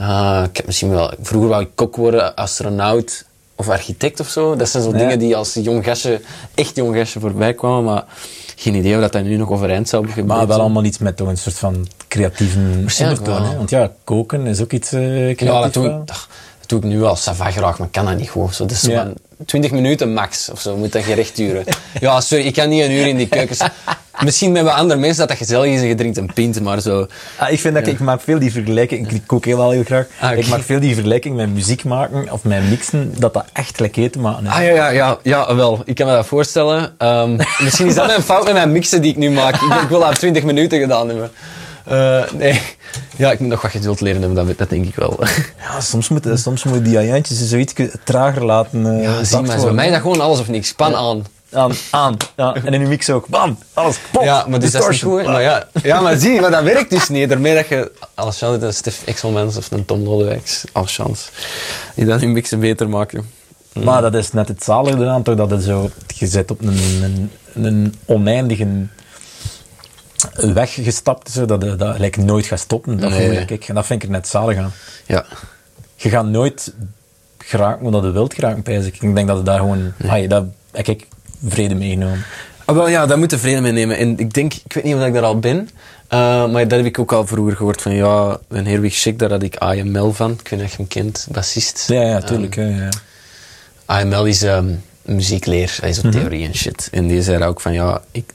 Uh, ik heb misschien wel... Vroeger wou ik kok worden, astronaut of architect of zo. Dat zijn zo dingen die als jong gastje, echt jong gastje voorbij kwamen. Maar geen idee of dat, dat nu nog overeind zou gebeuren. maar wel allemaal iets met toch een soort van creatieve ondertoon. wel. Want ja, koken is ook iets eh creatief. Ja, dat doe, wel. ik, dat doe ik nu al sava graag, maar kan dat niet gewoon. Zo, zo Ja. Van 20 minuten max of zo moet dat gerecht duren. ja, sorry, ik kan niet een uur in die keuken. staan. Misschien met wat andere mensen dat dat gezellig is en je drinkt een pint, maar zo. Ah, ik vind dat ik, ik maak veel die vergelijking, ik kook heel, heel graag, Ah, ik maak veel die vergelijking met muziek maken of met mixen, dat dat echt gelijk eten maken is. Ah ja, ja, ja, ja, wel. Ik kan me dat voorstellen. Ehm, misschien is dat mijn fout met mijn mixen die ik nu maak. Ik, ik wil dat 20 minuten gedaan hebben. Eh, nee. Ja, ik moet nog wat geduld leren hebben, dat, dat denk ik wel. Ja, soms moet, soms moet die ajuintjes zoiets trager laten uh, Ja, zie maar, zo. bij mij is dat gewoon alles of niks. Span aan. aan, aan. Ja, en in uw mix ook. Bam, alles kapot. Ja, maar dus dat is niet goed. Maar ja, ja, maar zie, maar dat werkt dus niet. Daarmee dat je als chance een Stef Exelmans of een Tom Lodewijks als chance die dat hun mixen beter maken. Maar dat is net het zalige eraan, toch, dat het zo, je zit op een, een, een oneindige weg gestapt, zo, dat dat gelijk nooit gaat stoppen. Dat, Nee. voel ik. En dat vind ik er net zalig aan. Ja. Je gaat nooit geraken wat je wilt geraken, pijs ik. Ik denk dat het daar gewoon... Nee. dat heb ik vrede meegenomen. Ah, wel, ja, daar moet je vrede mee nemen. En ik denk, ik weet niet of ik daar al ben, eh, maar dat heb ik ook al vroeger gehoord van, ja, een Herwig Schick, daar had ik AML van. Ik weet niet of je hem kent, bassist. Ja, ja, tuurlijk. hè, ja. AML is um, muziekleer, hij is op theorie en shit. En die zei ook van, ja, ik,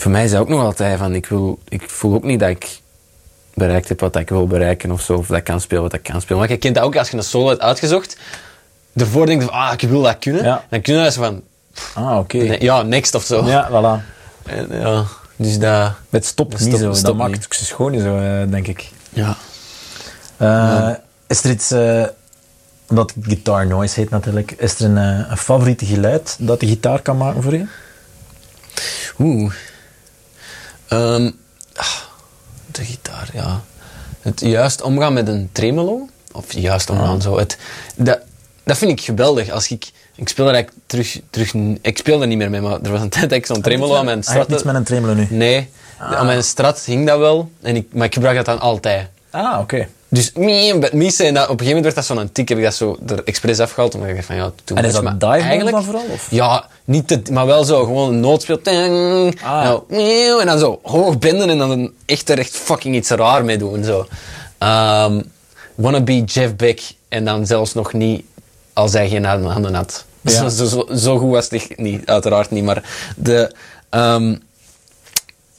voor mij is dat ook nog altijd van, ik, wil, ik voel ook niet dat ik bereikt heb wat ik wil bereiken of zo, of dat ik kan spelen wat ik kan spelen. Maar je kent dat ook als je een solo hebt uitgezocht, ervoor denk je van, ah, ik wil dat kunnen. Ja. Dan kun je dat zo van, Ah, oké. ja, next of zo. Ja, voilà. En, ja, dus dat... Het stopt niet zo. dat maakt niet. het schoon zo, eh, denk ik. Ja. Eh, Is er iets, eh, omdat het guitar noise heet natuurlijk, is er een, eh, een favoriete geluid dat de gitaar kan maken voor je? Oeh. Ah, de gitaar, ja. Het juist omgaan met een tremolo. Of juist omgaan zo. Het, dat, dat vind ik geweldig. Als ik, ik speel er eigenlijk terug, terug... Ik speel er niet meer mee, maar er was een tijd dat ik zo'n tremolo aan mijn strat... niets met een tremolo nu. Nee. Aan mijn strat hing dat wel. En ik, maar ik gebruik dat dan altijd. Ah, oké. Dus met missen. En dat, op een gegeven moment werd dat zo'n tik. Heb ik dat zo er expres afgehaald. Omdat ik dacht van ja, toen En is maar dat dive eigenlijk dan vooral? Of? ja, niet te, maar wel zo, gewoon een nootspeel. Ting, Ah. nou, en dan zo hoog binden en dan echt er echt fucking iets raar mee doen. Zo. Ehm wannabe Jeff Beck en dan zelfs nog niet als hij geen handen handen had. Ja. Zo, zo, zo goed was het niet, uiteraard niet. Maar de, ehm,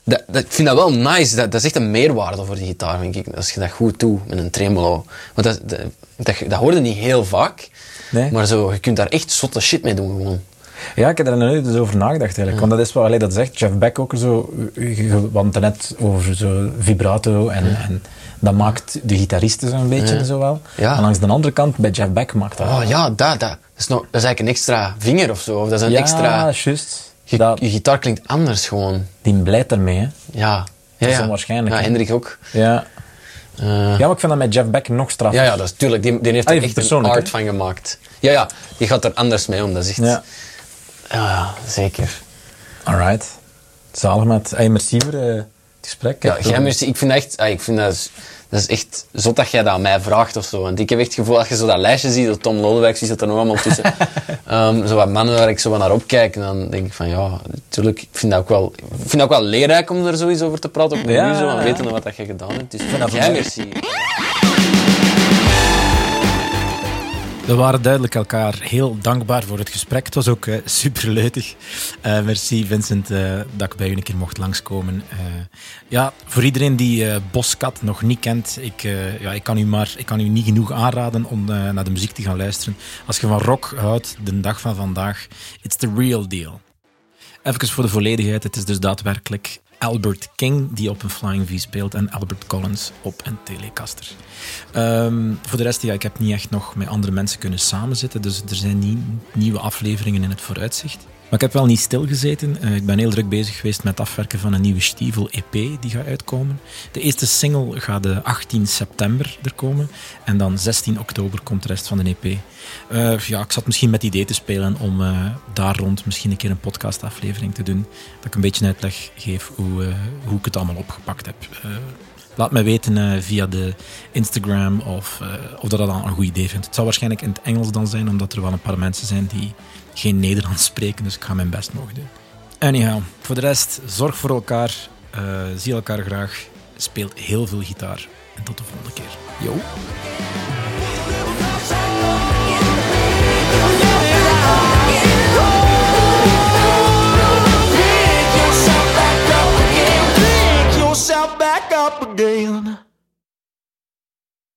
dat, dat, ik vind dat wel nice. Dat, dat is echt een meerwaarde voor die gitaar, vind ik. Als je dat goed doet met een tremolo. Want dat, dat, dat, dat hoorde niet heel vaak. Nee. Maar zo, je kunt daar echt zotte shit mee doen gewoon. Ja, ik heb er nooit eens over nagedacht eigenlijk. Want dat is wel, allee, dat zegt Jeff Beck ook zo, het net over zo vibrato en, en dat maakt de gitaristen zo'n beetje zo wel. Ja. En langs de andere kant, bij Jeff Beck maakt dat. Oh ja, dat, dat. Is nog, dat is eigenlijk een extra vinger of zo. Of dat is een ja, extra... juist. Je, Dat- je gitaar klinkt anders gewoon. Die blijft ermee, hè. Ja. Ja, is ja. onwaarschijnlijk, Ja? Hendrik ook. Ja. Eh, ja, maar ik vind dat met Jeff Beck nog straffer. ja, ja, dat is tuurlijk. Die, die heeft Ah, er echt een art van gemaakt. Ja, ja. Die gaat er anders mee om. Dat is echt... Ja. Ja, zeker. Alright. Zalig met. Hey, merci voor eh, het gesprek. Ja, jij, merci. Ik vind, echt, ik vind dat, is, dat is echt zot dat jij dat aan mij vraagt of zo. Want ik heb echt het gevoel, als je zo dat lijstje ziet, dat Tom Lodewijk zit er nog allemaal tussen. Ehm, zo wat mannen waar ik zo naar opkijk. En dan denk ik van ja, natuurlijk, ik vind dat ook wel, ik vind dat ook wel leerrijk om er zoiets over te praten. Ook met Ja, u zo, en weten wat dat je gedaan hebt. Dus dat jij merci. We waren duidelijk elkaar heel dankbaar voor het gesprek. Het was ook eh, super leutig. Eh, merci Vincent eh, dat ik bij u een keer mocht langskomen. Ja, voor iedereen die Boskat nog niet kent, ik, ja, ik, kan u maar, ik kan u niet genoeg aanraden om naar de muziek te gaan luisteren. Als je van rock houdt, de dag van vandaag, it's the real deal. Even voor de volledigheid, het is dus daadwerkelijk Albert King, die op een Flying V speelt, en Albert Collins op een Telecaster. Ehm, voor de rest, ja, ik heb niet echt nog met andere mensen kunnen samenzitten, dus er zijn niet nieuwe afleveringen in het vooruitzicht. Maar ik heb wel niet stilgezeten. Uh, ik ben heel druk bezig geweest met het afwerken van een nieuwe Stiefel EP die gaat uitkomen. De eerste single gaat de 18 september er komen. En dan 16 oktober komt de rest van de EP. Eh, ja, ik zat misschien met het idee te spelen om uh, daar rond misschien een keer een podcastaflevering te doen. Dat ik een beetje uitleg geef hoe, hoe ik het allemaal opgepakt heb. Laat me weten via de Instagram of, of dat dat dan een goed idee vindt. Het zal waarschijnlijk in het Engels dan zijn, omdat er wel een paar mensen zijn die geen Nederlands spreken, dus ik ga mijn best mogen doen. Anyhow, voor de rest, zorg voor elkaar, zie elkaar graag, speelt heel veel gitaar en tot de volgende keer. Yo! Again.